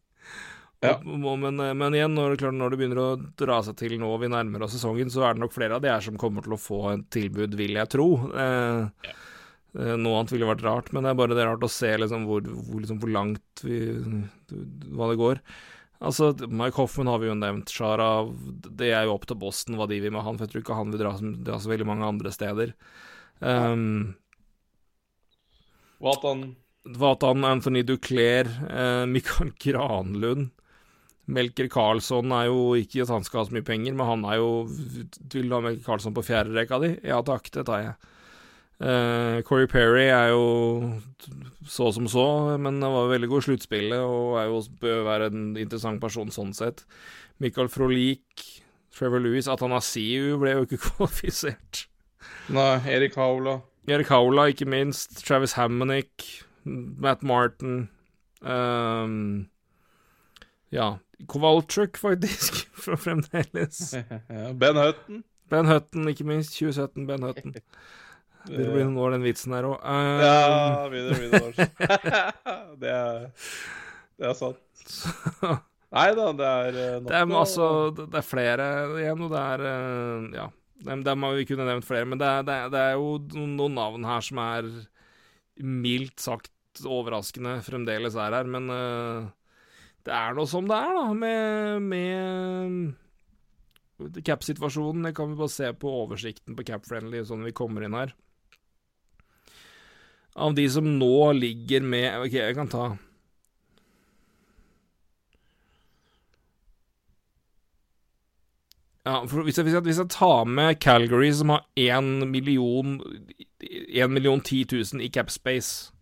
Ja. Men, men, igjen, når, når, det begynner å dra seg til nå vi nærmer oss sesongen, så er det nok flere av de her som kommer til å få et tilbud, vil jeg tro. Uh, ja. Eh, noe annet ville vært rart, men det er bare det rart å se liksom hvor, hvor, liksom hvor, langt vi Hva det går. Altså, Mike Hoffman har vi jo nevnt. Shara Det er jo opp til Boston hva de vil med han, for jeg tror ikke han vil dra, dra så veldig mange andre steder. Um, Watan. Watan, Anthony Duclair, eh, Mikael Granlund Melker Karlsson er jo ikke at han skal ha så mye penger, men han er jo Vil du ha Melker Karlsson på fjerde rekka di? Ja takk, det tar jeg. Uh, Corey Perry er jo så som så, men han var veldig god i sluttspillet og er jo, bør være en interessant person sånn sett. Michael Frolik, Trevor Lewis Atanasiu ble jo ikke kvalifisert. Nei, Erik Haula. Erik Haula, ikke minst. Travis Hammonick, Matt Martin um, Ja, Kowalczyk, faktisk, fra fremdeles. ben Hutton. Ben Hutton, ikke minst. 2017, Ben Hutton. Begynner å bli noen år, den vitsen der òg. Um... Ja, begynner å bli noen år. det, er, det er sant. Så, Nei da, det er eh, nok Det er, altså, det er flere igjen, og det er eh, Ja. Dem, har vi kunne nevnt flere, men det er, det, er, det er jo noen, noen navn her som er mildt sagt overraskende fremdeles er her, men uh, det er nå som det er, da, med, med cap-situasjonen. Det kan vi bare se på oversikten på Cap-Friendly sånn vi kommer inn her. Av de som nå ligger med OK, jeg kan ta Ja, for hvis jeg, hvis, jeg, hvis jeg tar med Calgary, som har 1 million 1 million 10 000 i capspace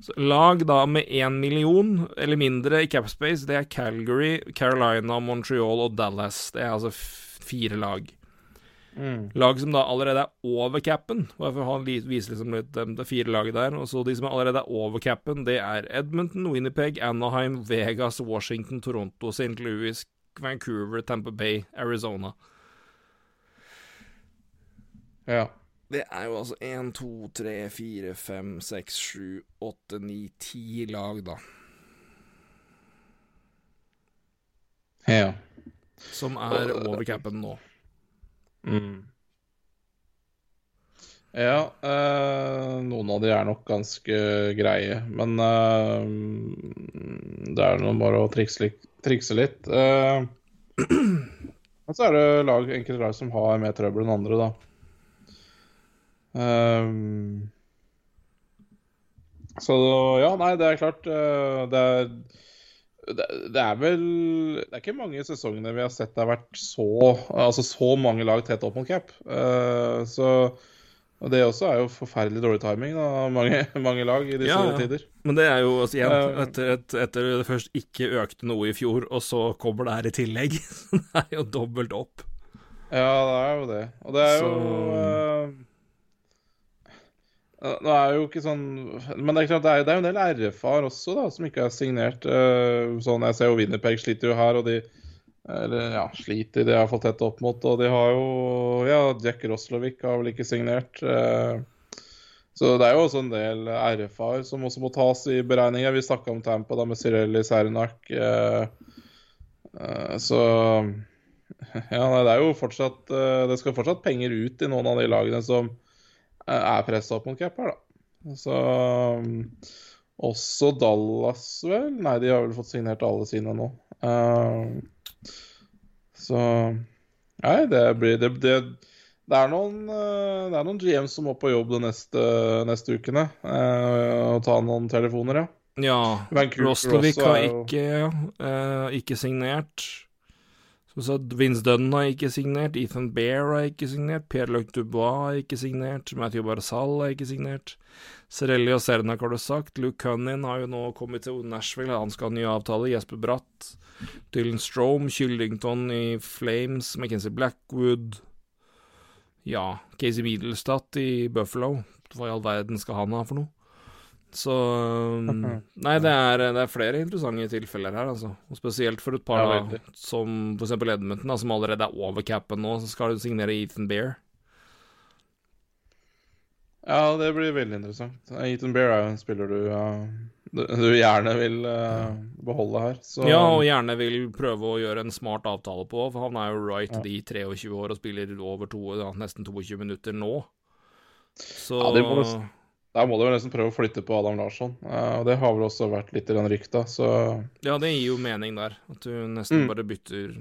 så Lag da med 1 million eller mindre i capspace, det er Calgary, Carolina, Montreal og Dallas. Det er altså fire lag. Mm. Lag som da allerede er over capen. Bare for å ha li- vise liksom litt um, Det fire laget der. Og så de som allerede er over capen, det er Edmonton, Winnipeg, Anaheim, Vegas, Washington, Toronto, St. Louis, Vancouver, Tampa Bay, Arizona. Ja. Det er jo altså 1, 2, 3, 4, 5, 6, 7, 8, 9, 10 lag, da. ja. Som er over capen nå. Mm. Ja, eh, noen av de er nok ganske greie, men eh, det er nå bare å trikse litt. Trikse litt. Eh, men så er det lag, enkelte lag som har mer trøbbel enn andre, da. Eh, så ja, nei, det er klart eh, Det er det, det er vel Det er ikke mange sesongene vi har sett det har vært så Altså så mange lag tett opp mot cap. Uh, så og det også er jo forferdelig dårlig timing av mange, mange lag i disse Ja, tider. Men det er jo altså, igjen, Eh. etter, et, etter det først ikke økte noe i fjor, og så kommer det her i tillegg. Så det er jo dobbelt opp. Ja, det er jo det. Og det er jo eh, Nå er jo ikke sånn Men det er klart, det er, det er jo en del RF-er også, da, som ikke er signert. eh, sånn, Jeg ser jo Winnerpeg sliter jo her, og de Eller ja, sliter, de har fått tett opp mot. Og de har jo Ja, Jack Roslovic har vel ikke signert. eh, så det er jo også en del RF-er som også må tas i beregninga. Vi snakka om Tampa da med Cirelli Sernak. Eh, så ja, det er jo fortsatt Det skal fortsatt penger ut i noen av de lagene som er pressa opp mot cap her, da. Så um, Også Dallas, vel? Nei, de har vel fått signert alle sine nå. Uh, så Nei, det blir Det, det, det er noen eh, Det er noen GM som må på jobb de neste, neste ukene uh, og ta noen telefoner, ja. Ja, Roslovic har ikke, uh, ikke signert. Sagt, Vince Dunn har ikke signert, Ethan Bear har ikke signert, Pierre-Luc Dubois har ikke signert, Matthew Barzal har ikke signert. Cerelli og Sernak har du sagt. Luke Cunnin har jo nå kommet til Nashville, han skal ha ny avtale. Jesper Bratt, Dylan Strome, Kyllington i Flames, McKenzie Blackwood Ja, Casey Middlestad i Buffalo. Hva i all verden skal han ha for noe? Så um, Nei, det er, det er flere interessante tilfeller her, altså. Og spesielt for et par Ja, da, som eksempel Edmonton, da, som allerede er over capen nå, så skal du signere Ethan Bear. Ja, det blir veldig interessant. Ethan Bear er jo en spiller du, ja, du, du gjerne vil uh, beholde her. Så Ja, og gjerne vil prøve å gjøre en smart avtale på, for han er jo right Ja. de 23 år og spiller over to, ja, nesten 22 minutter nå. Så Ja, det må da må du vel nesten prøve å flytte på Adam Larsson. Eh, og det har vel også vært litt grann rykta, så Ja, det gir jo mening der. At du nesten Mm. bare bytter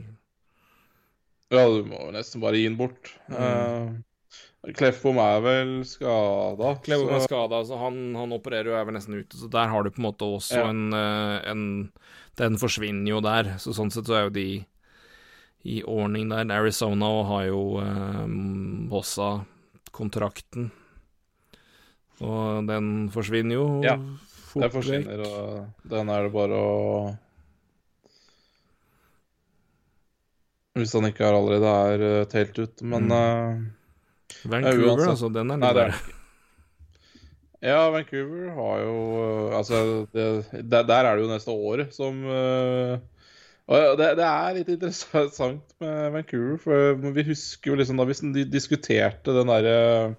ja, du må nesten bare gi den bort. Mm. Uh, Kleffbom er vel skada. Er så- skada, så han, han opererer jo er vel nesten ute. Så der har du på en måte også Ja. en, eh, en Den forsvinner jo der. Så sånn sett så er jo de i ordning der. Arizona har jo um, Hossa kontrakten. Og den forsvinner jo Ja, den forsvinner, og den er det bare å Hvis han ikke er allerede er uh, telt ut. Men Mm. uh, Vancouver, Ja, uansett. altså. Den er litt det er. Ja, Vancouver har jo uh, Altså, det, der, der er det jo neste året som det, det er litt interessant med Vancouver, for vi husker jo liksom da vi diskuterte den derre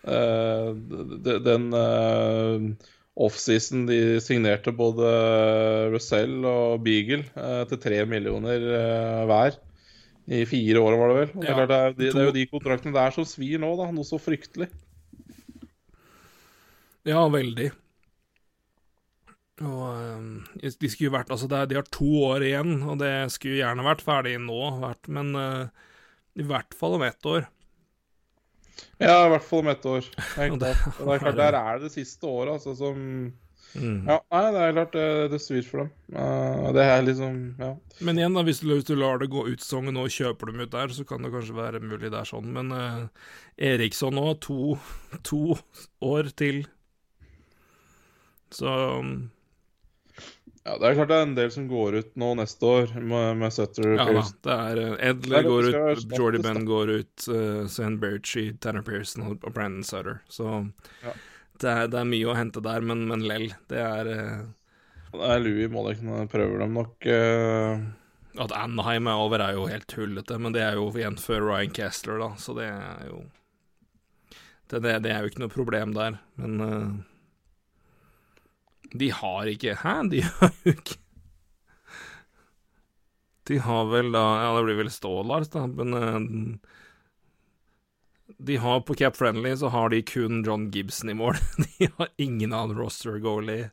Den uh, offseason de signerte både Russell og Beagle eh, til tre millioner eh, hver. I fire år, var det vel. Det, er, det, er, det, er jo de kontraktene der som svir nå, da. Noe så fryktelig. Ja, veldig. Og eh, de skulle jo vært Altså, de har to år igjen, og det skulle gjerne vært ferdig nå, men eh, i hvert fall om ett år. Ja, i hvert fall om ett år. Helt Og det- det er klart, Der er det det siste året altså, som Mm. Ja, nei, det er klart det, det svir for dem. Eh, det er liksom Ja. Men igjen, da, hvis du, hvis du lar det gå ut sesongen og kjøper dem ut der, så kan det kanskje være mulig det er sånn. Men uh, Eriksson nå, to, to år til. Så um, ja, Det er klart det er en del som går ut nå neste år med, med Sutter. ja. Pearson. Det er uh, det går ut, Jordy. Ben går ut, uh, Sand Berchi, Tanner Pearson og Brandon Sutter. Så Ja. det, er, det er mye å hente der, men, men lell. Det er uh, Det er Louis Molleken prøver dem nok. Uh... At Anaheim er over, er jo helt tullete, men det er jo igjen før Ryan Kessler, da, så det er jo Det, det, det er jo ikke noe problem der, men eh, De har ikke Hæ? De har jo ikke De har vel da Ja, det blir vel Stålars, da, men eh, De har på Cap Friendly så har de kun John Gibson i mål. De har ingen annen roster goalie.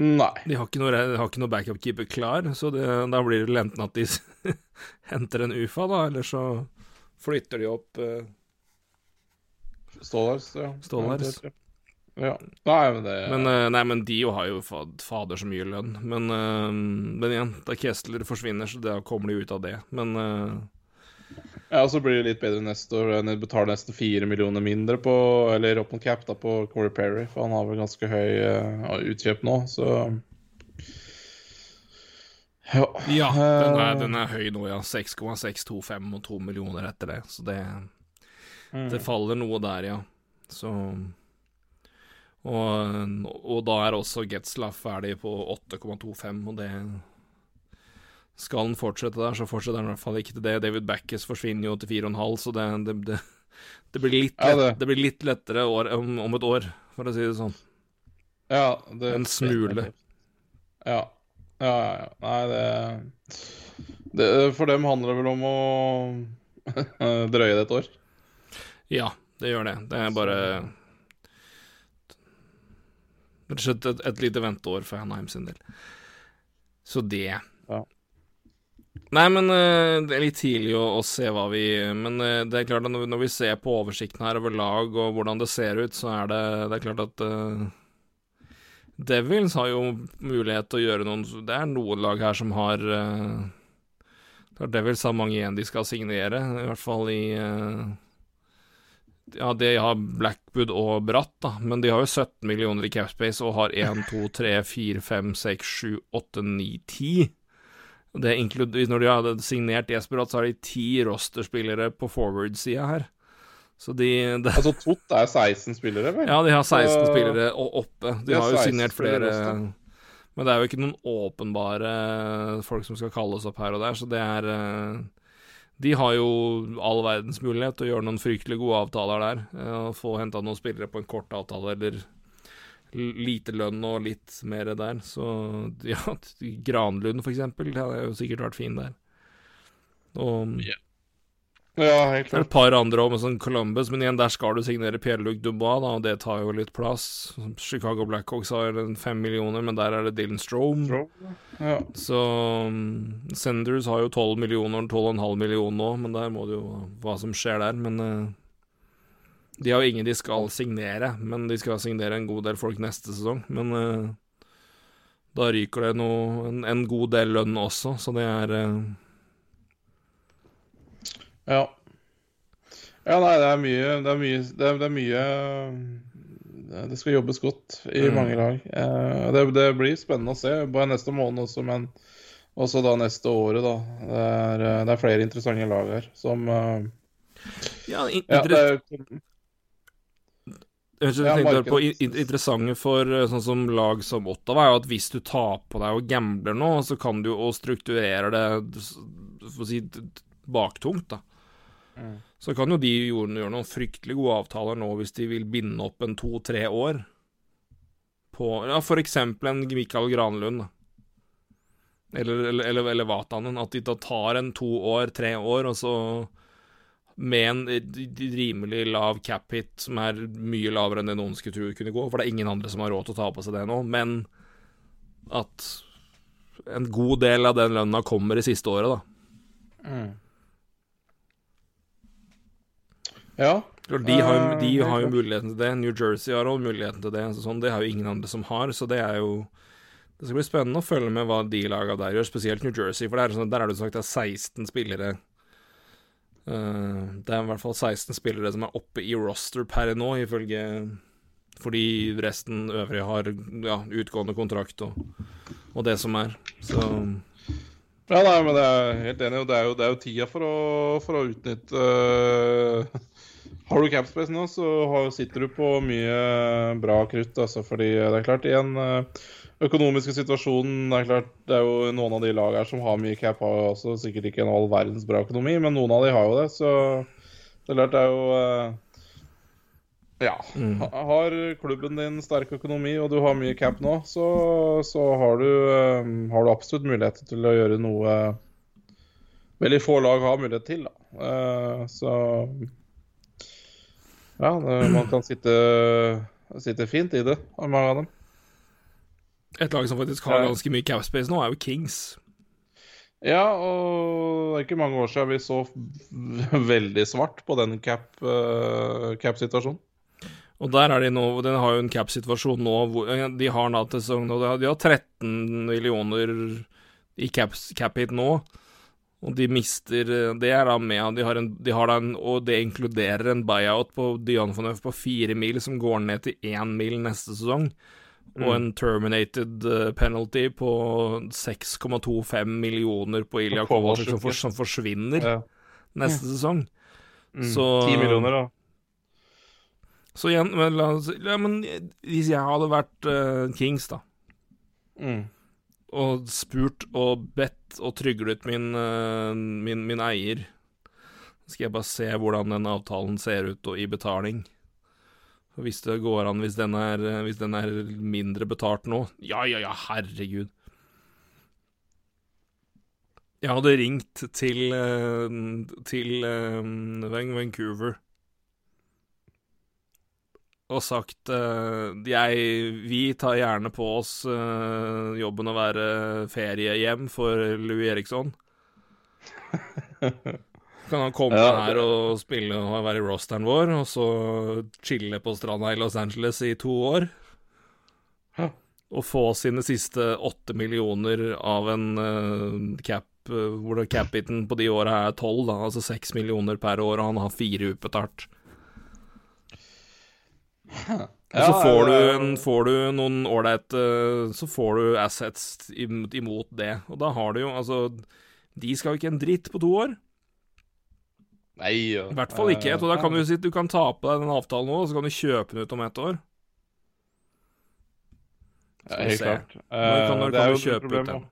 Nei. De har ikke noe, har ikke noe backup-keeper klar, så det, da blir det enten at de henter en UFA, da, eller så flytter de opp uh... Stålars, ja. Stålars. Ja. Nei, men det Men, eh, nei, men de jo har jo fad, fader så mye lønn. Men, eh, men igjen, da Kessler forsvinner, så da kommer de ut av det. Men eh, Ja, og så blir det litt bedre neste år. De betaler nesten fire millioner mindre på Eller opp mot cap da på Corey Perry, for han har vel ganske høy uh, utkjøp nå, så Ja. ja, den er, den er høy nå, ja. 6,625 og 2 millioner etter det. Så det, mm. det faller noe der, ja. Så og, og da er også Getzlaff ferdig på 8,25, og det Skal han fortsette der, så fortsetter han i hvert fall ikke til det. David Backes forsvinner jo til 4,5, så det, det, det, det, blir litt Ja, lett, det- det blir litt lettere år, om, om et år, for å si det sånn. ja det, En smule. Ja. Ja, ja, ja. Nei, det, det For dem handler det vel om å drøye det et år. Ja, det gjør det. Det er bare Rett og slett et, et lite venteår for Hanheim sin del. Så det Ja. Nei, men eh, det er litt tidlig å, å se hva vi Men eh, det er klart at når, vi- ser på oversikten her over lag og hvordan det ser ut, så er det, det er klart at uh, Devils har jo mulighet til å gjøre noen Det er noen lag her som har uh, Devils har mange igjen de skal signere, i hvert fall i eh, ja, de har Blackwood og Bratt, da, men de har jo 17 millioner i capspace og har 1, 2, 3, 4, 5, 6, 7, 8, 9, 10. Det Når de hadde signert Jesper Bratt, så har de ti rosterspillere på forward-sida her. Så de, det, Altså, Tott er 16 spillere, vel? Ja, de har 16 Så- spillere og oppe. De De har har jo signert flere. Men det er jo ikke noen åpenbare folk som skal kalles opp her og der, så det er eh, De har jo all verdens mulighet til å gjøre noen fryktelig gode avtaler der. Og få henta noen spillere på en kort avtale eller lite lønn og litt mer der. Så ja, Granlund for eksempel, det hadde jo sikkert vært fin der. Og Ja, helt klart. et par andre òg, med sånn Columbus, men igjen, der skal du signere Pierre-Luc Dubois, da, og det tar jo litt plass. Chicago Blackhawks har en fem millioner, men der er det Dylan Strome. Ja. Så um, Senders har jo 12 millioner, Og 12,5 millioner nå, men der må det jo hva som skjer der. Men uh, de har jo ingen de skal signere, men de skal signere en god del folk neste sesong. Men uh, da ryker det noe, en, en god del lønn også, så det er eh, Ja. Ja, nei, det er mye Det er mye Det, er, det, er mye det- det skal jobbes godt i Mm. mange lag. Eh, det, det blir spennende å se, bare neste måned også, men også da neste året, da. Det er, eh, det er flere interessante lag her som eh, Ja, in Ja, Ja, på in- in- Interessante for eh, sånn som lag som Ottawa, er jo at hvis du tar på deg og gambler nå, så kan du jo strukturere det si baktungt, da. Så kan jo de gjøre, noen fryktelig gode avtaler nå hvis de vil binde opp en to-tre år på Ja, eksempel en Mikael Granlund. Eller, eller, eller, eller Vatanen. At de da tar en to år, tre år, og så med en rimelig lav cap hit, som er mye lavere enn det noen skulle tro kunne gå, for det er ingen andre som har råd til å ta på seg det nå, men at en god del av den lønna kommer i siste året, da. Ja. De har, jo- de Eh, har jo muligheten til det. New Jersey har også muligheten til det. Sånn, det har jo ingen andre som har, så det er jo Det skal bli spennende å følge med hva de laga der gjør, spesielt New Jersey, for er sånn, der er det sagt det er 16 spillere Eh, Det er i hvert fall 16 spillere som er oppe i roster per nå, ifølge Fordi resten øvrige har ja, utgående kontrakt og, og det som er. Så Ja, nei, men det er jeg helt enig. Det er jo, det er jo tida for å, for å utnytte øh, Har du capspace nå, så sitter du på mye bra krutt. Altså, fordi det er klart, i den øh, økonomiske situasjonen Det er klart, det er jo noen av de lagene som har mye cap, har jo også sikkert ikke en all verdens bra økonomi, men noen av de har jo det. Så det er klart, det er jo øh, Ja. Har klubben din sterk økonomi, og du har mye cap nå, så, så har, du, øh, har du absolutt mulighet til å gjøre noe veldig få lag har mulighet til. Da. Eh, så ja, man kan sitte, sitte fint i det, mange av dem. et lag som faktisk har ganske mye capspace nå, er jo Kings. Ja, og det er ikke mange år siden vi så veldig svart på den cap-situasjonen. cap Og der er de nå Den har jo en cap-situasjon nå hvor De har og de har- 13 millioner i cap, cap nå. Og de mister Det er da med De har, en, de har da en Og det inkluderer en buyout på Dion von Øff på fire mil, som går ned til én mil neste sesong. Og en terminated eh, penalty på 6,25 millioner på Ilja Kovacic som, for, som forsvinner Ja. neste sesong. Mm. Så- 10 millioner, da. Så igjen, men, la oss, ja, men hvis jeg hadde vært uh, Kings, da, Mm. Og spurt og bedt og tryglet min, eh, min, min eier Skal jeg bare se hvordan den avtalen ser ut og i betaling. Og hvis det går an, hvis den er, eh, hvis den er mindre betalt nå Ja, ja, ja, herregud. Jeg hadde ringt til, eh, til Vancouver og sagt uh, jeg, Vi tar gjerne på oss uh, jobben å være feriehjem for Louis Eriksson. Kan han komme Ja, her og spille og være i rosteren vår, og så chille på stranda i Los Angeles i to år? Hæ? Og få sine siste åtte millioner av en uh, cap hvor det cap-hiten på de åra er tolv, altså seks millioner per år, og han har fire utbetalt. Og så får du, en, får du noen ålreite Så får du assets imot det. Og da har du jo Altså, de skal jo ikke en dritt på to år. Nei, ja. I hvert fall ikke. Så da kan du si du kan ta på deg den avtalen nå, og så kan du kjøpe den ut om ett år. Ja, helt klart. Når kan, Eh, når det er jo et problem?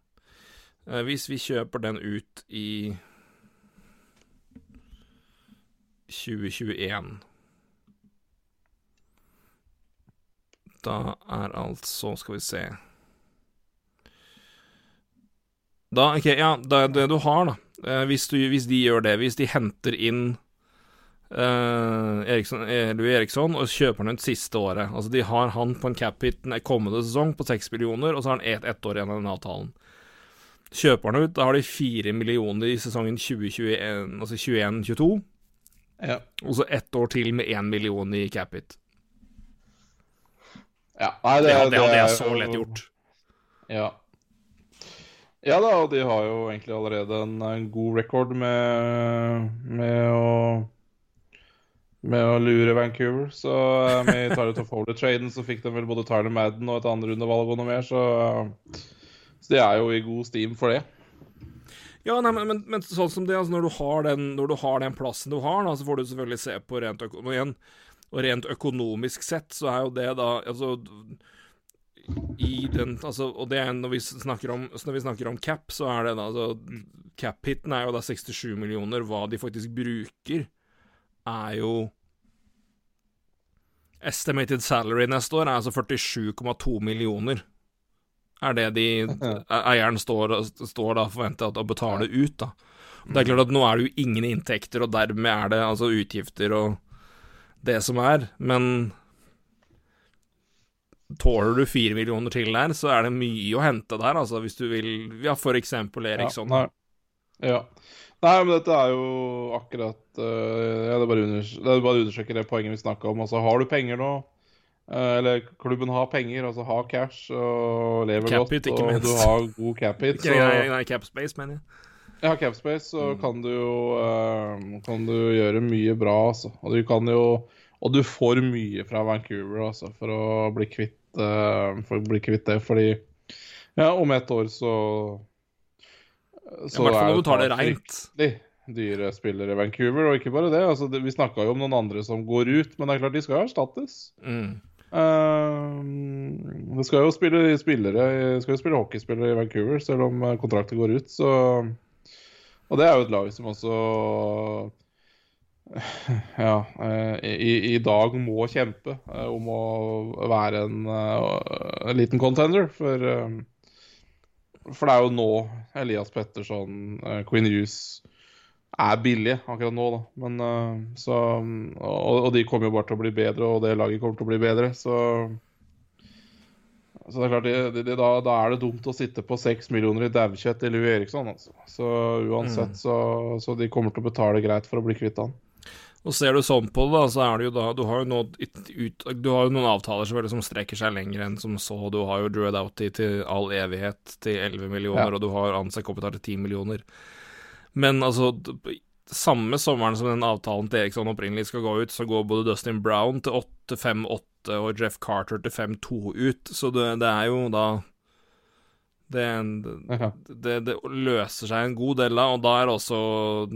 Eh, hvis vi kjøper den ut i 2021 Da er altså Skal vi se Da, ok, ja, det er det du har, da. Eh, hvis, du, hvis de gjør det, hvis de henter inn eh, Eriksson, eh, Louis Eriksson og kjøper han ut siste året Altså, de har han på en cap hit den kommende sesong på seks millioner, og så har han ett ett år igjen av den avtalen. Kjøper han ut, da har de fire millioner i sesongen 2021, altså 21-22, Ja. og så ett år til med én million i cap hit. Ja. Nei, Det, det, det hadde jeg så lett gjort. Ja. Ja da, og de har jo egentlig allerede en, en god record med, med å med å lure Vancouver. Så eh, med Tyler Toffoli-traden så fikk de vel både Tyler Madden og et andre rundevalg og noe mer, så, eh, så de er jo i god steam for det. Ja, nei, men, men, men sånn som det, altså når du har den, når du har den plassen du har, da, så får du selvfølgelig se på rent økonomi igjen. Og rent økonomisk sett så er jo det da Altså i den Altså, og det er når vi snakker om, når vi snakker om cap, så er det da altså Cap-hiten er jo da 67 millioner. Hva de faktisk bruker, er jo Estimated salary neste år er altså 47,2 millioner. Er det de eieren står, står da forventer å betale ut, da. Det er klart at nå er det jo ingen inntekter, og dermed er det altså utgifter og det som er, men Tåler du fire millioner til der, så er det mye å hente der, altså, hvis du vil Ja, for eksempel Eriksson. Ja, nei. ja. Nei, men dette er jo akkurat uh, ja, Det er bare å undersøke det poenget vi snakka om. Altså, har du penger nå, uh, eller klubben har penger, altså har cash og lever godt, it, og minst. du har god cap hit, så nei cap space, mener jeg. Ja, capspace, så mm. kan du jo uh, kan du gjøre mye bra, altså. Og du kan jo Og du får mye fra Vancouver, altså, for å bli kvitt, uh, for å bli kvitt det. Fordi ja, om et år så Så I hvert fall når du tar det reint. Dyre spillere i Vancouver, og ikke bare det. altså det, Vi snakka jo om noen andre som går ut, men det er klart de skal erstattes. Mm. Uh, det skal jo spille spillere skal jo spille hockeyspillere i Vancouver, selv om kontrakten går ut. Så og det er jo et lag som også ja, eh, i, i dag må kjempe eh, om å være en, eh, en liten contender. For, for det er jo nå Elias Petterson, Queen Hughes er billige akkurat nå, da. Men, så, og, og, de kommer jo bare til å bli bedre, og det laget kommer til å bli bedre. Så så det er klart, det, det, da, da, er det dumt å sitte på seks millioner i daukjøtt i Louis Eriksson. Altså. Så uansett, mm. så, så, de kommer til å betale greit for å bli kvitt han. Og Ser du sånn på det, da, så er det jo da Du har jo, noe, ut, du har jo noen avtaler som strekker seg lenger enn som så. Du har jo Drew Doughty til all evighet til 11 millioner, ja. og du har Anse Kopitar til 10 millioner. Men altså Samme sommeren som den avtalen til Eriksson opprinnelig skal gå ut, så går både Dustin Brown til 8-5-8 og Jeff Carter til 5-2 ut, så det, det, er jo da det, det, det, løser seg en god del av, og da er også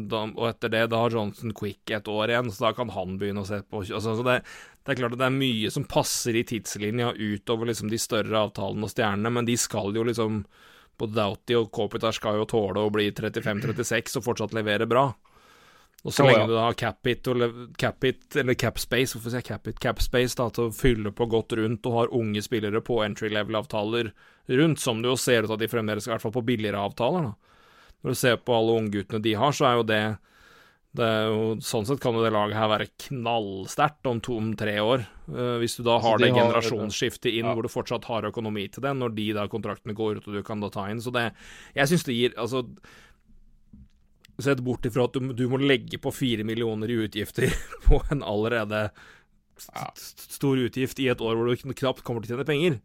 da, Og etter det, da har Johnson Quick et år igjen, så da kan han begynne å se på altså, det, det, er klart at det er mye som passer i tidslinja utover liksom de større avtalene og stjernene, men de skal jo liksom Både Doughty og Kopitar skal jo tåle å bli 35-36 og fortsatt levere bra. Og så oh, lenge ja. du har capit, capit, eller capspace, hvorfor sier jeg capit, capspace, da, til å fylle på godt rundt og har unge spillere på entry level-avtaler rundt, som det jo ser ut at de fremdeles i hvert fall på billigere avtaler, da. Når du ser på alle ungguttene de har, så er jo det, det er jo, Sånn sett kan jo det laget her være knallsterkt om to-tre år. Uh, hvis du da har de det generasjonsskiftet inn ja. hvor du fortsatt har økonomi til det, når de da kontraktene går ut og du kan da ta inn. Så det Jeg syns det gir Altså Sett bort ifra at du, du, må legge på fire millioner i utgifter på en allerede st stor utgift i et år hvor du knapt kommer til å tjene penger.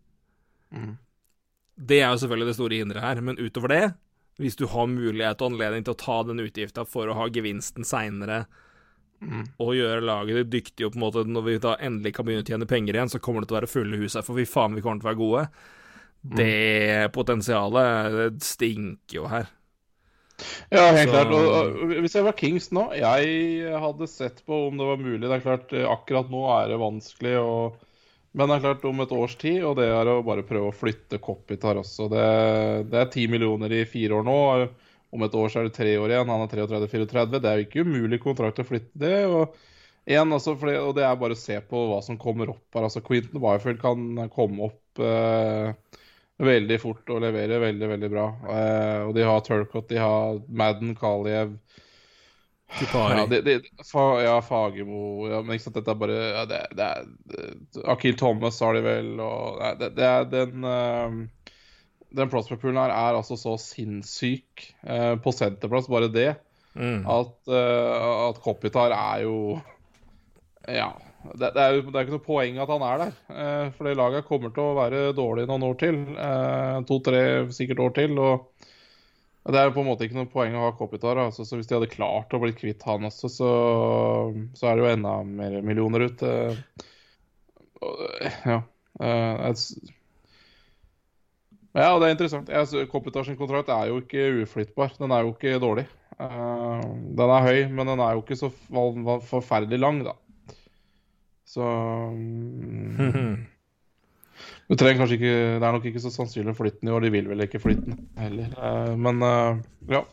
Mm. Det er jo selvfølgelig det store hinderet her, men utover det, hvis du har mulighet og anledning til å ta den utgifta for å ha gevinsten seinere, mm. og gjøre laget ditt dyktig, og på en måte når vi da endelig kan begynne å tjene penger igjen, så kommer det til å være fulle hus her, for fy faen, vi kommer til å være gode. Mm. Det potensialet stinker jo her. Ja, helt så... klart. Og, og, hvis jeg var Kings nå Jeg hadde sett på om det var mulig. Det er klart, Akkurat nå er det vanskelig. Og... Men det er klart, om et års tid, og det er å bare prøve å flytte Kopitar også Det, det er ti millioner i fire år nå. Om et år så er det tre år igjen. Han er 33-34. Det er jo ikke umulig kontrakt å flytte det. og Igjen, altså, det, og det er bare å se på hva som kommer opp her. altså Quentin Byfield kan komme opp eh, veldig fort og leverer veldig, veldig bra. Uh, og de har Turcot, de har Madden, Kaliev Ja, de, de, fa, ja, Fagermo ja, Men ikke sant, dette er bare ja, det, det er, Akil Thomas har de vel, og det, det er den uh, Den prospect-poolen her er altså så sinnssyk uh, på senterplass, bare det, mm. at, uh, at Kopitar er jo Ja det, det, er jo det er ikke noe poeng at han er der. Eh, for det laget kommer til å være dårlig noen år til. Eh, To-tre sikkert år til. og det er jo på en måte ikke noe poeng å ha Kopitar. Altså, så Hvis de hadde klart å bli kvitt han også, så, så er det jo enda mer millioner ut. Ja. Eh, ja, det er interessant. Kopitar sin kontrakt er jo ikke uflyttbar. Den er jo ikke dårlig. Uh, den er høy, men den er jo ikke så forferdelig lang, da. Så um, Du trenger kanskje ikke Det er nok ikke så sannsynlig å flytte den i år. De vil vel ikke flytte den heller. Uh, Men uh, ja.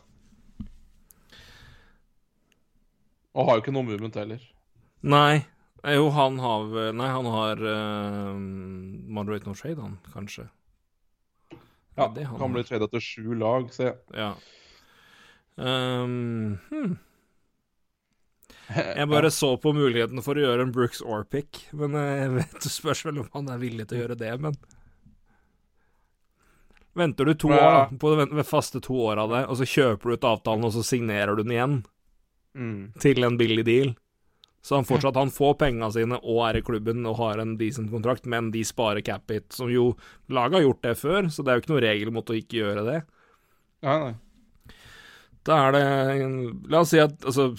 Og har jo ikke noe movement heller. Nei. Eh, Jo, han har Nei, han har uh, Moderate No Trade, han, kanskje. Ja, det han Kan bli Tredje til sju lag, se. Ja. Um, hmm. Jeg bare så på muligheten for å gjøre en Brooks Orpic, men eh, jeg vet det spørs vel om han er villig til å gjøre det, men Venter du to Ja. år, da, på det faste to åra det, og så kjøper du ut avtalen, og så signerer du den igjen Mm. til en billig deal, så han fortsatt han får penga sine og er i klubben og har en decent kontrakt, men de sparer cap hit, som jo laget har gjort det før, så det er jo ikke noe regel mot å ikke gjøre det. Nei, nei. Da er det La oss si at altså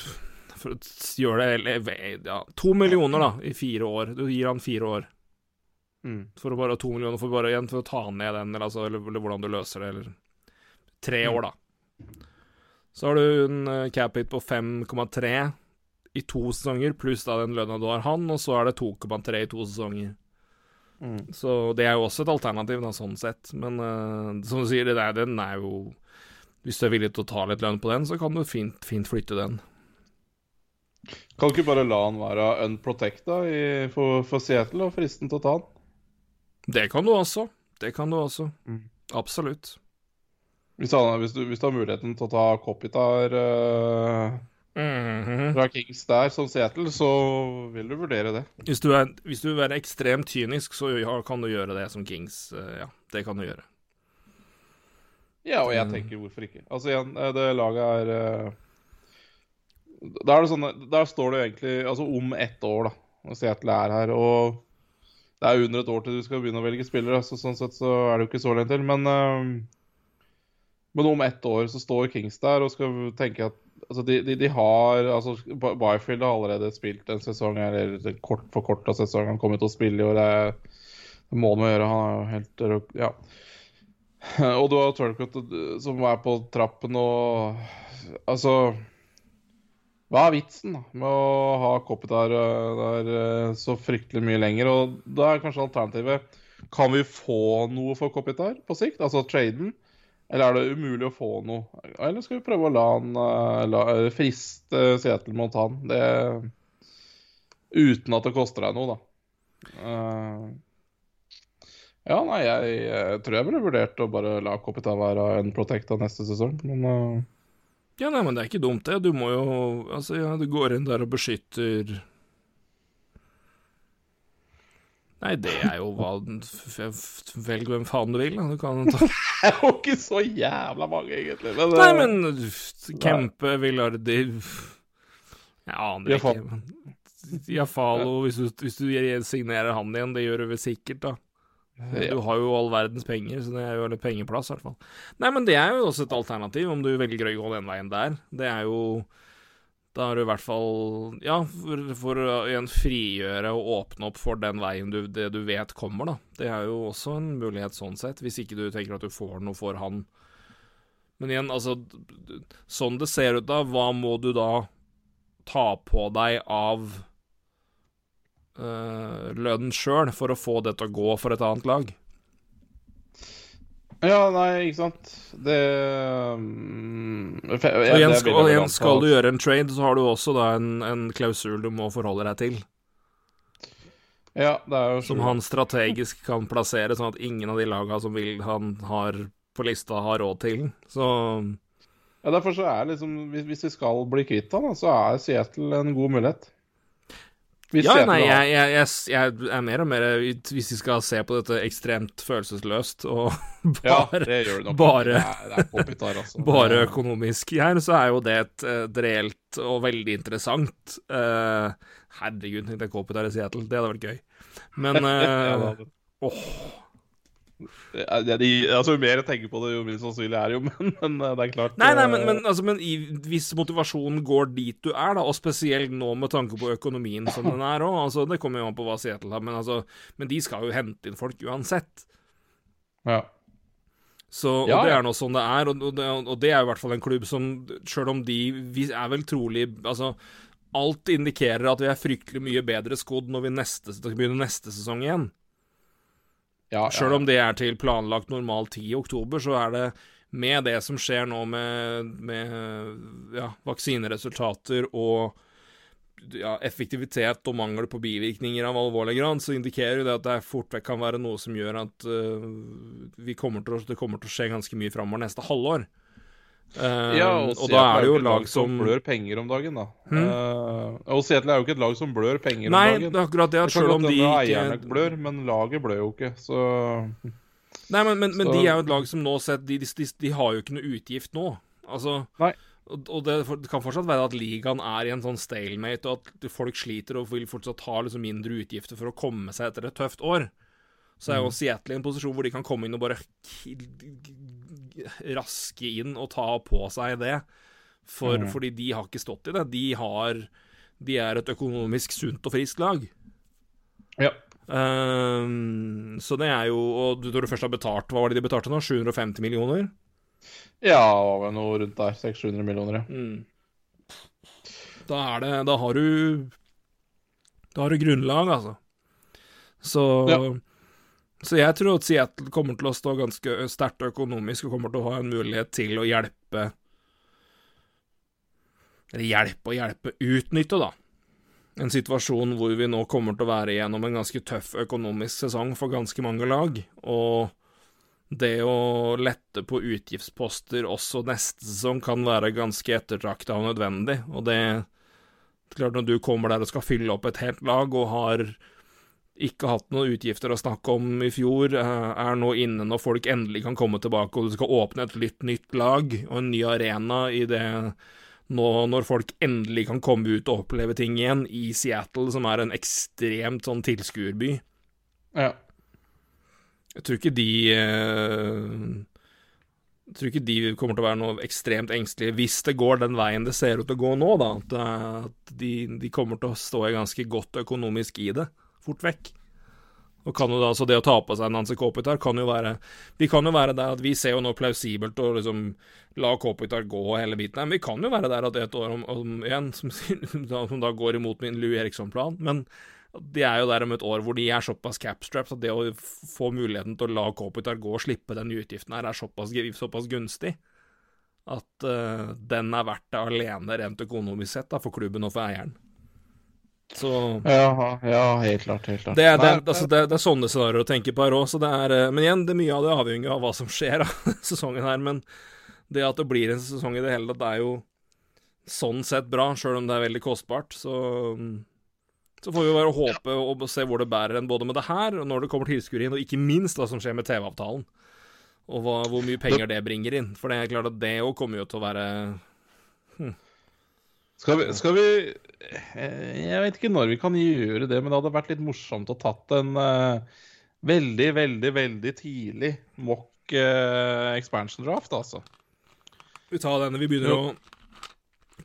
For å gjøre det eller, ja, To millioner, da, i fire år. Du gir han fire år. Mm. For å bare to millioner for bare igjen for å ta ned den, eller, altså, eller, eller hvordan du løser det, eller Tre år, da. Så har du en eh, cap hit på 5,3 i to sesonger, pluss da den lønna du har han, og så er det 2,3 i to sesonger. Mm. Så det er jo også et alternativ, da, sånn sett. Men uh, som du sier, det der, den er jo Hvis du er villig til å ta litt lønn på den, så kan du fint, fint flytte den. Kan du ikke bare la han være unprotecta i, for, for Seattle og fristen til å ta han? Det kan du også. Det kan du også. Mm. Absolutt. Hvis, han, hvis, du, hvis du har muligheten til å ta Kopitar uh, Mhm. fra Kings der som Seattle, så vil du vurdere det. hvis, du er, hvis du vil være ekstremt kynisk, så ja, kan du gjøre det som Kings. Uh, ja, det kan du gjøre. Ja, og jeg Mm. tenker hvorfor ikke. Altså igjen, eh, det laget er eh, Da er det sånn Der står det jo egentlig Altså om ett år, da. Når Seattle er her. Og det er under et år til du skal begynne å velge spillere, så sånn sett så er det jo ikke så lenge til. Men eh, Men om ett år så står Kings der og skal tenke at Altså, de, de, de har Altså, Byfield har allerede spilt en sesong, eller kort for kort av sesongen. Han kommer til å spille i år. Det, det må han jo gjøre. Han er jo helt Ja. Og du har Turcott som er på trappen og Altså Hva er vitsen da, med å ha Kopitar der øh, så fryktelig mye lenger? Og da er kanskje alternativet Kan vi få noe for Kopitar på sikt? Altså traden? Eller er det umulig å få noe? Eller skal vi prøve å la han øh, la, friste Seattle mot han? Det Uten at det koster deg noe, da. Uh, ja, nei, jeg, jeg tror jeg ville vurdert å bare la Kopitar være en protecta neste sesong, men eh, Ja, nei, men det er ikke dumt, det. Du må jo Altså, ja, du går inn der og beskytter Nei, det er jo hva Velg hvem faen du vil, da. Du kan ta Det er jo ikke så jævla mange, egentlig. Men, Nei, eh, men Kempe, Villardi Jeg aner ikke. men Iafalo, hvis, du- hvis du signerer han igjen, det gjør du vel sikkert, da. Du har jo all verdens penger, så det er jo litt pengeplass, i hvert fall. Nei, men det er jo også et alternativ, om du velger å gå den veien der. Det er jo Da har du i hvert fall Ja, for, for å igjen frigjøre og åpne opp for den veien du, det du vet kommer, da. Det er jo også en mulighet sånn sett, hvis ikke du tenker at du får noe for han. Men igjen, altså Sånn det ser ut da, hva må du da ta på deg av eh, lønn sjøl for å få det til å gå for et annet lag? ja, nei, ikke sant. Det um, jeg, Og igjen, skal, igjen skal du gjøre en trade, så har du også da en, en klausul du må forholde deg til, Ja, det er jo som han strategisk kan plassere, sånn at ingen av de laga som vil han har på lista, har råd til. Så Ja, derfor så er liksom Hvis, hvis vi skal bli kvitt han, så er Seattle en god mulighet. Hvis Ja, nei, jeg, jeg, jeg, er mer og mer Hvis vi skal se på dette ekstremt følelsesløst og Ja, bare, det gjør det nok. bare- Det er, det er altså. bare økonomisk her, så er jo det et, et reelt og veldig interessant uh, Herregud, tenkte jeg Kopitar i Seattle, det hadde vært gøy. Men Ja, eh, det åh, Ja, de, altså, Jo mer jeg tenker på det, jo mindre sannsynlig er det jo, men, men eh, det er klart Nei, nei, men, eh, men, altså, men i, hvis motivasjonen går dit du er, da, og spesielt nå med tanke på økonomien som den er òg, altså, det kommer jo an på hva Seattle har, men, altså, men de skal jo hente inn folk uansett. ja. Så, og Ja, det er nå sånn det er, og, og, det, og det er i hvert fall en klubb som, sjøl om de Vi er vel trolig Altså, alt indikerer at vi er fryktelig mye bedre skodd når vi neste, begynner neste sesong igjen. Ja, Sjøl om det er til planlagt normal tid i oktober, så er det med det som skjer nå med, med ja, vaksineresultater og ja, effektivitet og mangel på bivirkninger av alvorlig grad, så indikerer jo det at det fort vekk kan være noe som gjør at uh, vi kommer til å, det kommer til å skje ganske mye framover neste halvår. Uh, Ja, og, og, da er det jo et lag som blør penger om dagen, da. Hmm? Uh, og Seattle er jo ikke et lag som blør penger Nei, om det dagen. er akkurat det Det at selv om de ikke eierne blør, men laget blør jo ikke, så Nei, men, men, men de er jo et lag som nå sett de, de, de, de har jo ikke noe utgift nå. Altså Nei. Og, og det, for- det kan fortsatt være at ligaen er i en sånn stalemate, og at folk sliter og vil fortsatt ha liksom mindre utgifter for å komme seg etter et tøft år. Så er jo Seattle i en posisjon hvor de kan komme inn og bare raske inn og ta på seg det. For, mm. Fordi de har ikke stått i det. De har De er et økonomisk sunt og friskt lag. Ja. Um, så det er jo Og du- når du først har betalt Hva var det de betalte nå? 750 millioner? Ja, noe rundt der. 600-700 millioner, ja. Da er det Da har du Da har du grunnlag, altså. Så Ja. Så jeg tror at Seattle kommer til å stå ganske sterkt økonomisk og kommer til å ha en mulighet til å hjelpe Eller hjelpe og hjelpe Utnytte, da. En situasjon hvor vi nå kommer til å være gjennom en ganske tøff økonomisk sesong for ganske mange lag. Og det å lette på utgiftsposter også neste sesong kan være ganske ettertrakta og nødvendig. Og det Klart, når du kommer der og skal fylle opp et helt lag, og har ikke hatt noen utgifter å snakke om i fjor, eh, er nå inne når folk endelig kan komme tilbake, og du skal åpne et litt nytt lag og en ny arena i det nå når folk endelig kan komme ut og oppleve ting igjen i Seattle, som er en ekstremt sånn tilskuerby. ja. Jeg tror ikke de eh, Jeg tror ikke de kommer til å være noe ekstremt engstelige hvis det går den veien det ser ut til å gå nå, da. At, eh, de, de kommer til å stå ganske godt økonomisk i det, fort vekk. Og kan jo da, så Det å ta på seg Nancy Kopitar kan jo være Vi kan jo være der at vi ser jo nå plausibelt å liksom la Kopitar gå hele biten. her, Men vi kan jo være der at et år om, om igjen, som, som da går imot min Louis Eriksson-plan. Men de er jo der om et år hvor de er såpass capstraps at det å få muligheten til å la Kopitar gå og slippe den utgiften her, er såpass, såpass gunstig at uh, den er verdt det alene rent økonomisk sett da, for klubben og for eieren. Så Ja, ja, helt klart. Helt klart. det er, det, Nei, altså, det, det er sånne scenarioer å tenke på her òg. Men igjen, det er mye av det avhenger av hva som skjer av sesongen her. Men det at det blir en sesong i det hele tatt, det er jo sånn sett bra, sjøl om det er veldig kostbart. Så, så får vi bare håpe og se hvor det bærer en, både med det her, og når det kommer tilskuere inn, og ikke minst hva som skjer med TV-avtalen. Og hva, hvor mye penger det bringer inn. For det er klart at det òg kommer jo til å være Skal vi, skal vi eh, Jeg vet ikke når vi kan gjøre det, men det hadde vært litt morsomt å tatt en uh, veldig, veldig, veldig tidlig mock uh, expansion draft, altså. Vi tar denne vi begynner å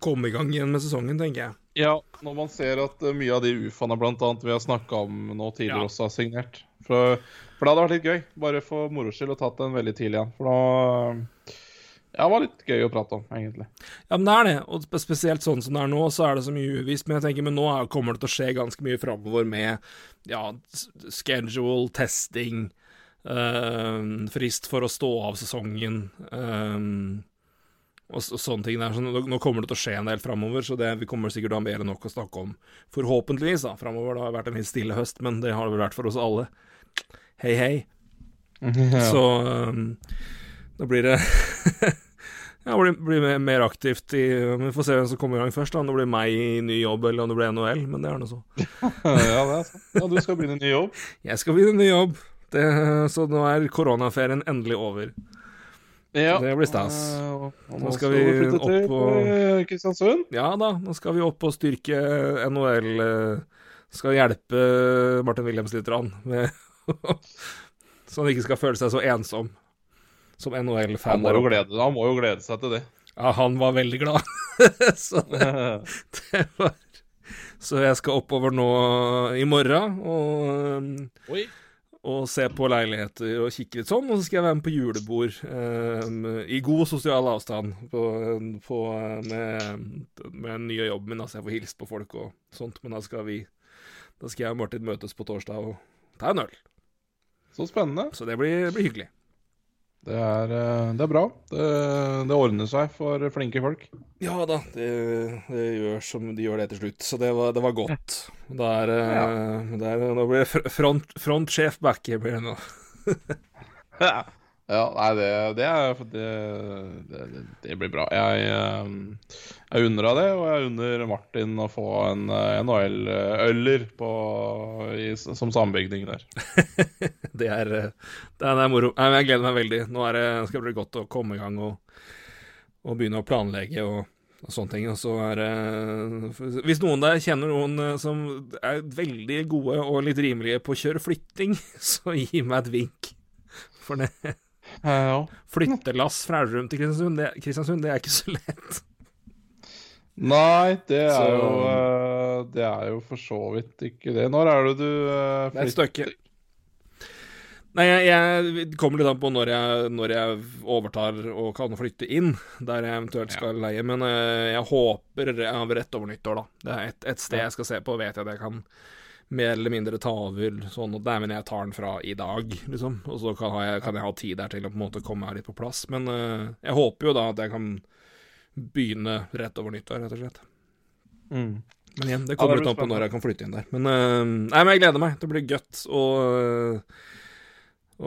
komme i gang igjen med sesongen, tenker jeg. Ja, når man ser at mye av de ufaene blant annet vi har snakka om nå tidligere, Ja. også har signert. For, for det hadde vært litt gøy, bare for moro skyld, å tatt den veldig tidlig igjen. For da Ja, det var litt gøy å prate om, egentlig. Ja, men det er det, og spesielt sånn som det er nå, så er det så mye uvisst. Men jeg tenker, men nå er, kommer det til å skje ganske mye framover med ja, schedule, testing, øh, frist for å stå av sesongen Øh, og, sånne ting der. Så nå, kommer det til å skje en del framover, så det, vi kommer sikkert til å ha mer enn nok å snakke om. Forhåpentligvis, da, framover. Det har vært en litt stille høst, men det har det vel vært for oss alle. Hei, hei. Så um, da blir det Ja, blir, blir mer, aktivt i Vi får se hvem som kommer i gang først, da, om det blir meg i ny jobb eller om det blir NHL, men det er nå så. ja, det er sant. Ja, du skal begynne ny jobb. Jeg skal begynne ny jobb, det, så nå er koronaferien endelig over. Ja. Det blir stas. Eh, Nå skal vi opp og- eh, Kristiansund. Ja da, nå skal vi opp og styrke NHL. eh, Skal hjelpe Martin Williams litt, med, så han ikke skal føle seg så ensom som Han NHL-fan. glede, han må jo glede seg til det. Ja, han var veldig glad. så det var Så jeg skal oppover nå i morgen og, Oi. og se på leiligheter og kikke litt sånn. Og så skal jeg være med på julebord um, i god sosial avstand på, på, med, med den nye jobben min. Altså jeg får hilst på folk og sånt. Men da skal vi Da skal jeg og Martin møtes på torsdag og ta en øl. Så spennende. Så det blir, blir hyggelig. Det er, eh, det er bra. Det, det ordner seg for flinke folk. Ja da, det, det gjør som de gjør det til slutt. Så det var, det var godt. Det er, eh, det er, nå blir det fr- front, frontsjef Bakke blir det nå. Ja, ja nei, det, det, er, det, det, blir bra. Jeg, eh, jeg unner deg det, og jeg unner Martin å få en eh, NHL-øller som sambygning der. Er, eh, det er, det er moro. Jeg gleder meg veldig. Nå det, skal det bli godt å komme i gang og, og begynne å planlegge og, og sånne ting. Og så er det Hvis noen der kjenner noen som er veldig gode og litt rimelige på å kjøre flytting, så gi meg et vink. For det Ja. flyttelass fra Elverum til Kristiansund, det, Kristiansund, det er ikke så lett. Nei, det er, Så- jo, eh, det er jo for så vidt ikke det. Når er det du flytter? Det er et flytter? stykke. Nei, jeg, jeg kommer litt an på når jeg, når jeg overtar og kan flytte inn, der jeg eventuelt skal leie. Men eh, jeg håper jeg har rett over nyttår, da. Det er et, et sted jeg skal se på, vet jeg at jeg kan mer eller mindre ta over sånn at Nei, men jeg tar den fra i dag, liksom. Og så kan, jeg, kan jeg ha tid der til å på en måte komme meg litt på plass. Men uh, jeg håper jo da at jeg kan begynne rett over nyttår, rett og slett. Mm. Men igjen, det kommer ja, litt an på når jeg kan flytte inn der. Men, uh, nei, men jeg gleder meg. Det blir godt. Og,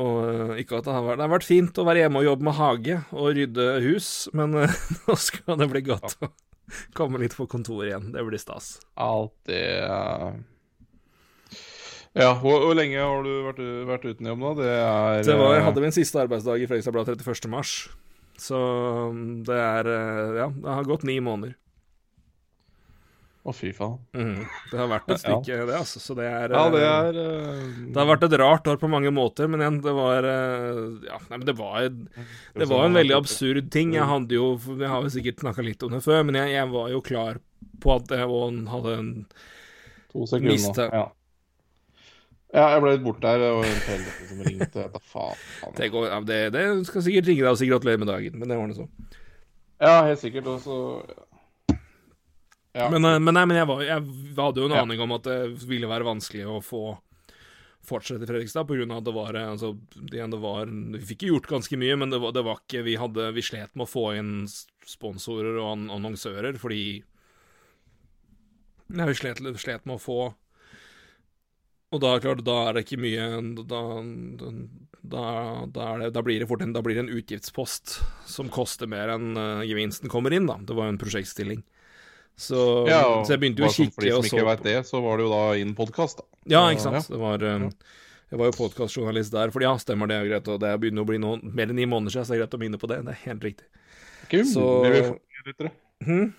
og ikke at det har vært Det har vært fint å være hjemme og jobbe med hage og rydde hus, men uh, nå skal det bli godt å komme litt på kontor igjen. Det blir stas. Det eh, Ja, hvor, hvor lenge har du vært, vært uten jobb nå? Det er Det var, Jeg hadde min siste arbeidsdag i Fredrikstad Blad 31. mars. Så mm, det er øh, Ja, det har gått ni måneder. Å, fy faen. Mm, Det har vært et Ja. stykke, det, altså. Så det er Ja, det øh, er eh, Det har vært et rart år på mange måter, men igjen, det var Ja, nei, men det var Det var en veldig absurd ting. Jeg hadde jo Jeg har jo sikkert snakka litt om det før, men jeg, jeg var jo klar på at jeg hadde en To sekunder. Ja. Ja, jeg ble litt borte der. og en telefon som ringte. Da faen. Det, går, ja, det, det skal sikkert ringe deg og si gratulerer med dagen, men det ordner så. Ja, helt sikkert. Og så ja. Men, øh, men nei, men jeg, var, jeg hadde jo en aning om at det ville være vanskelig å få fortsette i Fredrikstad, av at det var eh, altså, det, det var Vi fikk jo gjort ganske mye, men det var, det var ikke Vi hadde Vi slet med å få inn sponsorer og annonsører, fordi Nei, vi slet, slet med å få Og da, klart, da er det ikke mye Da, da, da, det, da blir det fort en, blir det en utgiftspost som koster mer enn uh, gevinsten kommer inn, da. Det var jo en prosjektstilling. Så, Ja, så jeg begynte jo å kikke. sånn for de som og så ikke vet det, så var det jo da innen podkast, da. Ja, ikke sant. Det var, eh, jeg var jo podkastjournalist der, for ja, stemmer det, er greit. Og det begynner å bli noen, mer enn ni måneder siden, så det er greit å minne på det. Det er helt riktig. Okay, Så- Det vi får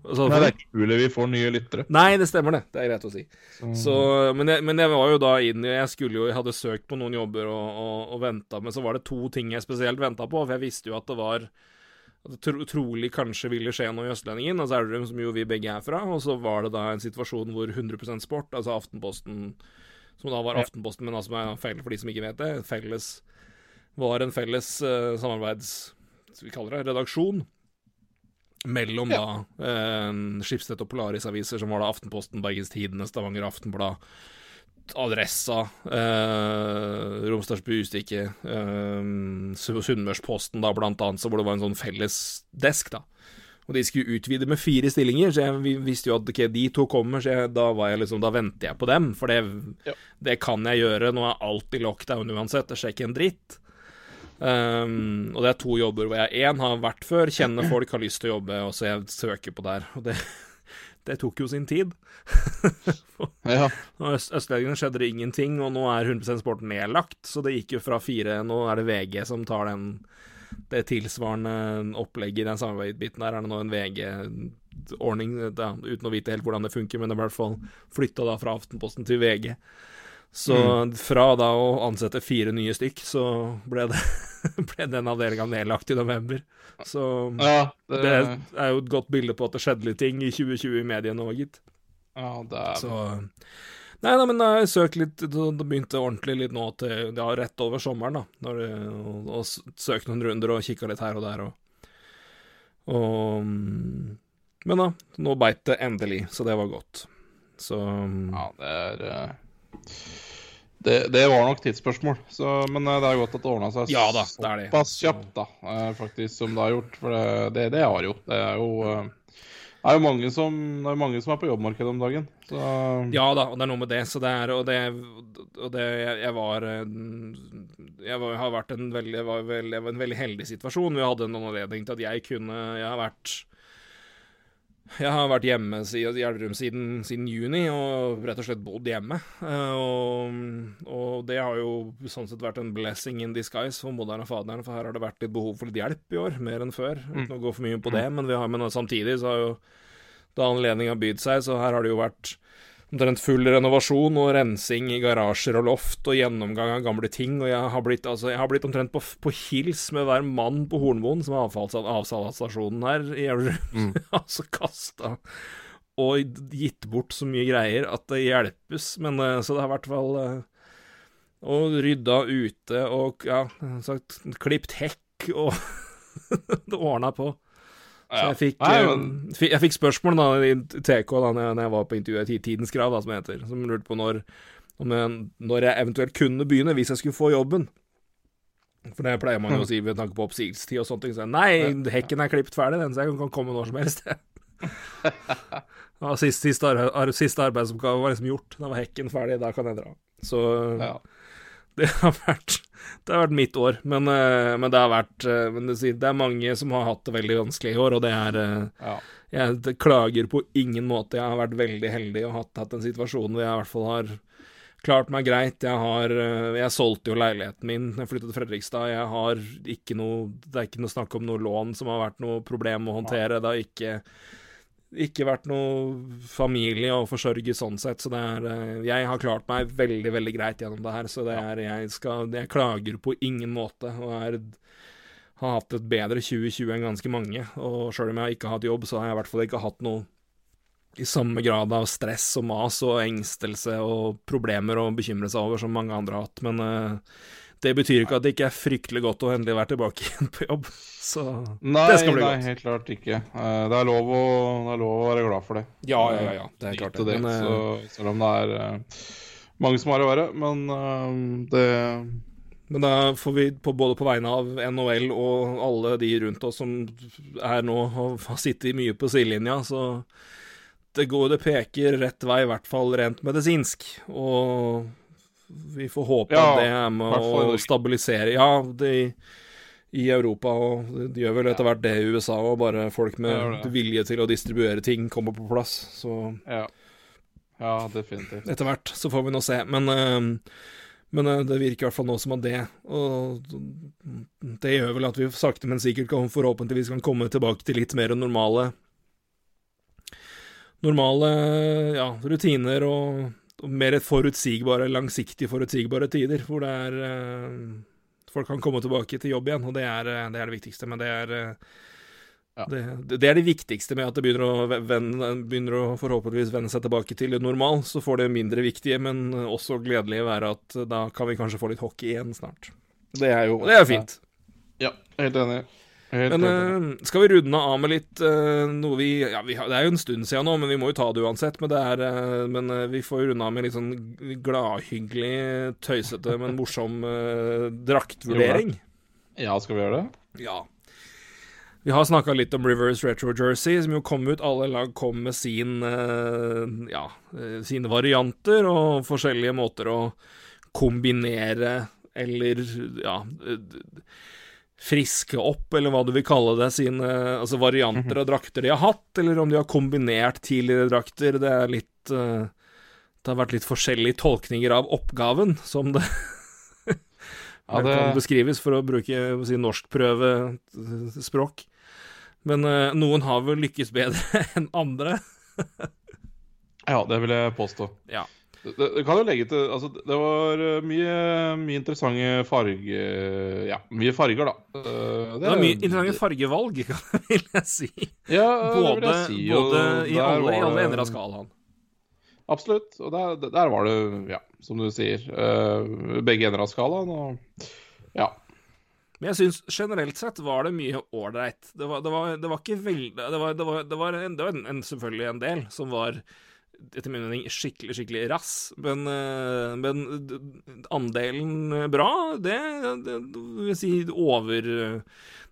du Nei, det er ikke mulig vi får nye lyttere. Nei, det stemmer det. Det er greit å si. Så, Så, men, jeg, men jeg var jo da inn Jeg skulle jo, jeg hadde søkt på noen jobber og, og, og venta, men så var det to ting jeg spesielt venta på. For jeg visste jo at det var At det tro, trolig kanskje ville skje noe i Østlendingen, altså Elverum, som jo vi begge er fra. Og så var det da en situasjon hvor 100% Sport, altså Aftenposten Som da var Aftenposten, men altså er feil for de som ikke vet det, felles Var en felles uh, samarbeids... Vi kaller det redaksjon mellom Ja. da eh, Skipsted og Polaris-aviser, som var da Aftenposten, Bergens Tidende, Stavanger Aftenblad, Adressa, eh, Romsdals Bustikke, eh, Sunnmørsposten, da blant annet, så hvor det var en sånn felles desk, da. Og de skulle utvide med fire stillinger, så jeg visste jo at ok, de to kommer, så jeg, da liksom, da venter jeg på dem, for det, Ja. det kan jeg gjøre. Nå er alt i lockdown uansett, det skjer ikke en dritt. Um, og det er to jobber hvor jeg én har vært før, kjenner folk, har lyst til å jobbe, og så jeg søker på der. Og det, det tok jo sin tid. ja. Øst Østlendingene skjedde det ingenting, og nå er 100% Sport nedlagt, så det gikk jo fra fire Nå er det VG som tar den det tilsvarende opplegget i den samarbeidsbiten der. Er det nå en VG-ordning, uten å vite helt hvordan det funker, men det ble i hvert fall flytta da fra Aftenposten til VG. Så fra da å ansette fire nye stykk, så ble, det, ble den avdelinga nedlagt i november. Så ja, det, det er jo et godt bilde på at det skjedde litt ting i 2020 i mediene òg, gitt. ja, det er Så Nei da, men jeg har søkt litt Det begynte ordentlig litt nå til Ja, rett over sommeren, da. Det- og, og søkt noen runder og kikka litt her og der og Og mm, Men da, nå beit det endelig, så det var godt. Så mm, Ja, det er eh, Det, det var nok tidsspørsmål, så, men eh, det er godt at det ordna seg Ja da, det er det. såpass kjapt, da, eh, faktisk, som det har gjort. For det, det, det har jo. Det er jo, eh, er jo mange, som, er mange som er på jobbmarkedet om dagen. Så Ja da, og det er noe med det. Så det er Og det, og det jeg, jeg var Jeg har vært en veldig, var, vel, var en veldig heldig situasjon. Vi hadde en anledning til at jeg kunne Jeg har vært jeg har vært hjemme i Elverum siden, siden juni, og rett og slett bodd hjemme. Eh, og, og det har jo sånn sett vært en blessing in disguise for moderen og faderen, for her har det vært litt behov for litt hjelp i år, mer enn før. Uten å gå for mye på det, men, vi har, men samtidig så har jo da anledninga bydd seg, så her har det jo vært omtrent full renovasjon og rensing i garasjer og loft og gjennomgang av gamle ting. Og jeg har blitt, altså, jeg har blitt omtrent på, på hils med hver mann på Hornmoen, som er avfalls- avfallsstasjonen her i Elverum. altså kasta og gitt bort så mye greier at det hjelpes. Men eh, så det har i hvert fall eh, Og rydda ute og ja, sagt, klipt hekk og det ordna på. Så jeg fikk, Nei, eh, men- jeg fikk spørsmål da i TK da når jeg, var på intervjuet i Tidens Krav, da, som det heter, som lurte på når, når jeg eventuelt kunne begynne, hvis jeg skulle få jobben. For det pleier man jo å si ved tanke på oppsigelsestid og sånne ting. Så jeg, nei, hekken er klippet ferdig, den, så jeg kan komme når som helst. ja, siste, siste arbeidsoppgave var liksom gjort. Da var hekken ferdig, da kan jeg dra. Så ja. Det har vært Det har vært mitt år, men, eh, men det har vært eh, men det, det er mange som har hatt det veldig vanskelig i år, og det er eh, ja. Jeg klager på ingen måte. Jeg har vært veldig heldig og hatt, hatt en situasjon hvor jeg i hvert fall har klart meg greit. Jeg har Jeg solgte jo leiligheten min da jeg flyttet til Fredrikstad. Jeg har ikke noe Det er ikke noe snakk om noe lån som har vært noe problem å håndtere. Det har ikke ikke vært noe familie å forsørge sånn sett, så det er eh, Jeg har klart meg veldig, veldig greit gjennom det her, så det er Jeg skal Jeg klager på ingen måte, og er har hatt et bedre 2020 enn ganske mange. Og sjøl om jeg ikke har hatt jobb, så har jeg i hvert fall ikke hatt noe i samme grad av stress og mas og engstelse og problemer å bekymre seg over som mange andre har hatt. Men eh, det betyr ikke at det ikke er fryktelig godt å endelig være tilbake igjen på jobb. Så Nei, det skal bli nei, godt. helt klart ikke. Eh, Det er, lov å, det er lov å være glad for det. Ja, ja, ja, ja. Det er klart det. det. Men, eh, så, selv om det er eh, mange som har det verre. Men eh, det Men da får vi på, både på vegne av NHL og alle de rundt oss som er nå og har sittet mye på sidelinja, så det går det peker rett vei, i hvert fall rent medisinsk. Og vi får håpe Ja, at det er med å stabilisere Ja, det i Europa, og det gjør vel etter hvert det i USA, og bare folk med det. vilje til å distribuere ting kommer på plass. Så Ja. Ja, definitivt. etter hvert så får vi nå se. Men, eh, men eh, det virker i hvert fall nå som at det Og det gjør vel at vi sakte, men sikkert kan forhåpentligvis kan komme tilbake til litt mer normale Normale ja, rutiner og mer forutsigbare, langsiktig forutsigbare tider, hvor det er eh, Folk kan komme tilbake til jobb igjen, og det er, eh, det, er det viktigste. Men det er eh, Ja. det, det er det viktigste med at det begynner å, vende, begynner å forhåpentligvis vende seg tilbake til normal. Så får det mindre viktige, men også gledelige være at da kan vi kanskje få litt hockey igjen snart. Det er jo det er fint. Ja, helt enig. Helt Men eh, skal vi runde av med litt uh, noe vi Ja, vi har, det er jo en stund siden nå, men vi må jo ta det uansett. Men, det er, uh, men vi får jo runde av med litt sånn gladhyggelig, tøysete, men morsom draktvurdering. Ja, skal vi gjøre det? Ja. Vi har snakka litt om Rivers Retro Jersey, som jo kom ut. Alle lag kom med sin, ja, sine varianter og forskjellige måter å kombinere eller ja friske opp, eller hva du vil kalle det, sine altså varianter av drakter de har hatt, eller om de har kombinert tidligere drakter. Det er litt eh, Det har vært litt forskjellige tolkninger av oppgaven, som det Ja, det kan beskrives, for å bruke si, norskprøvespråk. Men eh, noen har vel lykkes bedre enn andre. ja, det vil jeg påstå. Ja. Det, det, kan jo legge til Altså, det var eh, mye, mye interessante farge... Ja, mye farger, da. Det, Det var mye interessante fargevalg, vil jeg si. Ja, det vil Både, jeg si. både i alle, i alle ender av skalaen. Absolutt. Og der, der var det, ja, som du sier, eh, begge ender av skalaen. Og ja. Men jeg syns generelt sett var det mye ålreit. Det, var- det, det var ikke veldig Det var, det var, var, en, en, en, selvfølgelig en del som var etter min mening skikkelig, skikkelig rass. Men, eh, men andelen bra, det, det vil si over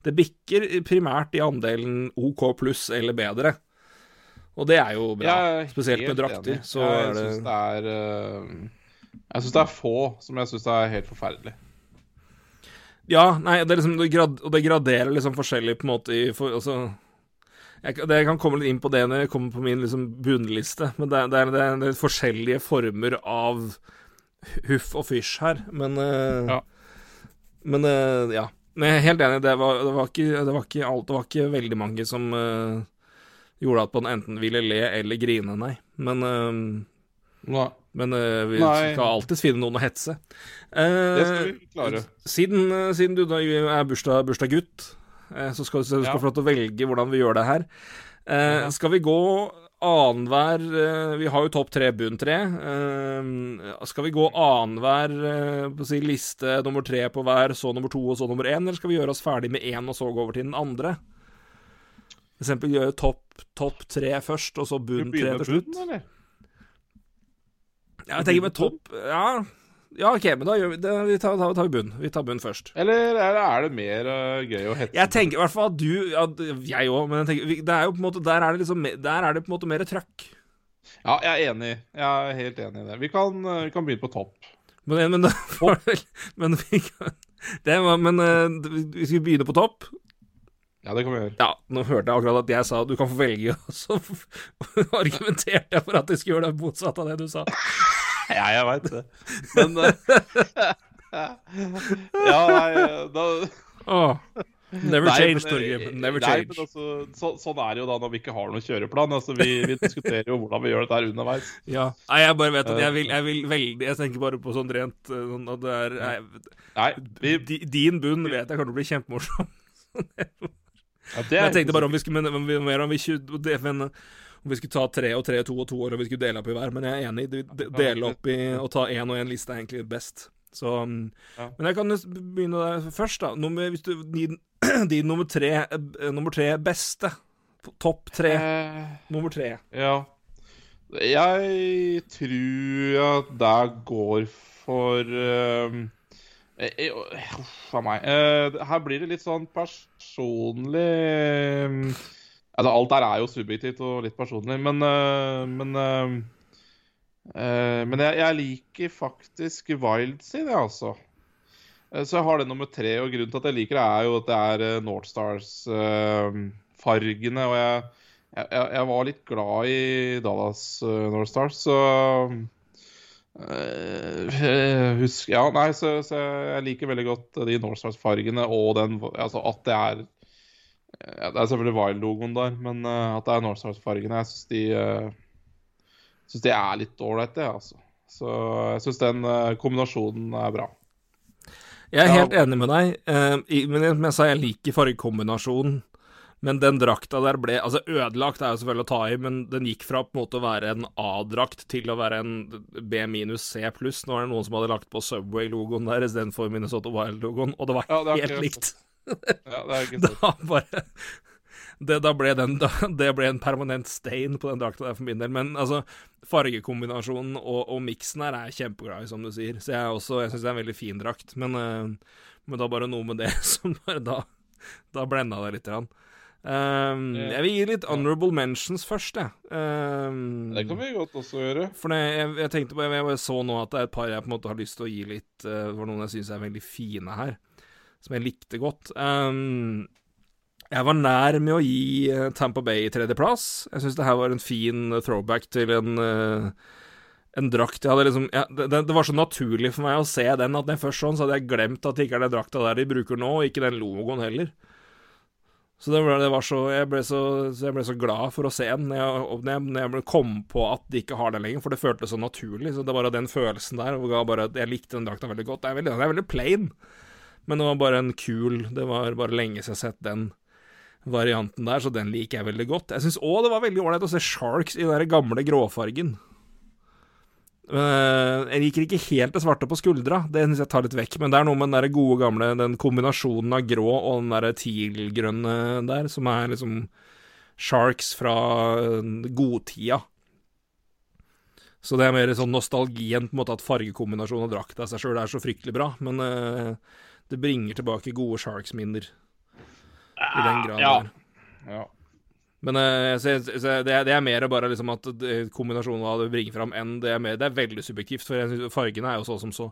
Det bikker primært i andelen OK pluss eller bedre. Og det er jo bra. Er Spesielt med drakter, så jeg er det- syns det er eh, Jeg syns det er få som jeg syns er helt forferdelig. Ja, nei, det er liksom det grad, Og det graderer liksom forskjellig på en måte i for, altså, jeg, kan- jeg kan komme litt inn på det når jeg kommer på min liksom bunnliste, men det, det, er, det, er, det er forskjellige former av huff og fysj her, men uh, Ja. Men uh, ja. Men jeg er helt enig, det var, det var, ikke, det var ikke alt Det var ikke veldig mange som uh, gjorde at man enten ville le eller grine, nei. Men uh, Nei, men uh, vi Nei. skal alltids finne noen å hetse. det skal vi klare. siden, siden du da er bursdag, bursdagsgutt, eh, så skal du Ja. få lov til å velge hvordan vi gjør det her. Eh, Skal vi gå annenhver eh, Vi har jo topp tre, bunn tre. Eh, skal vi gå annenhver eh, si, liste nummer tre på hver, så nummer to og så nummer én, eller skal vi gjøre oss ferdig med én og så gå over til den andre? For eksempel gjøre topp top tre først, og så bunn tre til slutt. Bunnen, eller? Ja, jeg tenker med topp Ja, ja OK, men da vi det. Vi tar, tar, tar vi bunn. Vi tar bunn først. Eller er det, er det mer uh, gøy å hette Jeg tenker i hvert fall at du ja, Jeg òg, men jeg tenker, det er jo på en måte Der er det liksom Der er det på en måte mer trøkk. Ja, jeg er enig. Jeg er helt enig i det. Vi kan, eh, vi kan begynne på topp. Men, men, da Men vi kan det var, Men eh, vi skal begynne på topp. Ja, det kan vi gjøre. Ja, nå hørte jeg akkurat at jeg sa du kan få velge, og så argumenterte jeg for at jeg skulle gjøre det motsatte av det du sa. Ja, jeg veit det. Men eh, Ja, nei da Åh. Never change, Torgrim. Torgeir. eh, Never nei, change. Men altså, så, sånn er det jo da når vi ikke har noen kjøreplan. Altså, vi, vi diskuterer jo hvordan vi gjør dette her underveis. Ja. Nei, jeg bare vet at jeg vil, jeg vil veldig Jeg tenker bare på sånn rent eh, sånn at det er jeg, Nei, vi, Din bunn vet jeg kommer til å bli kjempemorsom. ja, jeg tenkte bare om vi skulle men, om vi, mer om vi, ikke det- men, om vi skulle ta tre og tre, to og to, eller og vi skulle dele opp i hver. Men jeg er enig. de- de- Dele opp i å ta én og én liste er egentlig best. Så um, Ja. Men jeg kan begynne der først, da. Nummer, hvis du, din, din nummer tre eh, Nummer tre beste. Topp tre. Eh, Nummer tre. Ja. Jeg tror at der går for um, eh, eh, Uff a meg. Uh, her blir det litt sånn personlig um, altså, Alt der er jo subjektivt og litt personlig, men uh, Men, uh, men jeg, jeg liker faktisk Wild sin, jeg, altså. Så jeg har det nummer tre, og grunnen til at jeg liker det, er jo at det er North Stars-fargene. og jeg, jeg, jeg var litt glad i Dallas North Stars, så Husk Ja, nei, så, så jeg liker veldig godt de North Stars-fargene og den Altså at det er ja, Det er selvfølgelig Wild-logoen der, men uh, at det er North Stars-fargene Jeg syns de uh, Syns de er litt ålreite, jeg, altså. Så jeg syns den uh, kombinasjonen er bra. Jeg er Ja. helt enig med deg, i- men jeg, sa jeg liker fargekombinasjonen. Men den drakta der ble Altså, ødelagt er jo selvfølgelig å ta i, men den gikk fra på en måte å være en A-drakt til å være en B minus C pluss. Nå er det noen som hadde lagt på Subway-logoen der istedenfor Minnesota Wild-logoen, og det var Ja, det helt likt. Ja, det er ikke sant. Da bare det, da ble den, da, det ble en permanent stain på den drakta der for min del. Men altså, fargekombinasjonen og, og miksen her er jeg kjempeglad i, som du sier. Så jeg også, jeg syns det er en veldig fin drakt. Men, uh, men da bare noe med det som bare da Da blenda det litt. Grann. Um, jeg vil gi litt honorable mentions først, jeg. Um, Det kan vi godt også gjøre. for det, jeg, jeg tenkte på, jeg jeg så nå at det er et par jeg på en måte har lyst til å gi litt uh, For noen jeg syns er veldig fine her, som jeg likte godt. Um, jeg var nær med å gi eh, Tampa Bay tredjeplass. Jeg syns det her var en fin eh, throwback til en eh, en drakt jeg hadde liksom ja, det, det var så naturlig for meg å se den at jeg først sånn, så hadde jeg glemt at det ikke er den drakta der de bruker nå, og ikke den logoen heller. Så det, det var så, jeg ble så, jeg ble så glad for å se den når jeg, når jeg, jeg kom på at de ikke har den lenger, for det føltes så naturlig. Så det var den følelsen der. Og ga bare, jeg likte den drakta veldig godt. Det er veldig, den er veldig plain, men det var bare en kul Det var bare lenge siden jeg har sett den varianten der, så den liker jeg veldig godt. Jeg syns òg det var veldig ålreit å se Sharks i den gamle gråfargen. Eh, jeg liker ikke helt det svarte på skuldra, det syns jeg tar litt vekk. Men det er noe med den der gode gamle Den kombinasjonen av grå og den der teal-grønne der, som er liksom Sharks fra eh, godtida. Så det er mer sånn nostalgien, på en måte at fargekombinasjonen og drakta i seg sjøl er så fryktelig bra. Men eh, det bringer tilbake gode Sharks-minner. I den grad. Ja. der. Ja. Men eh, så, så det, er, det er mer bare liksom at det, kombinasjonen av det bringer fram enn det er mer Det er veldig subjektivt, for jeg synes fargene er jo så som så.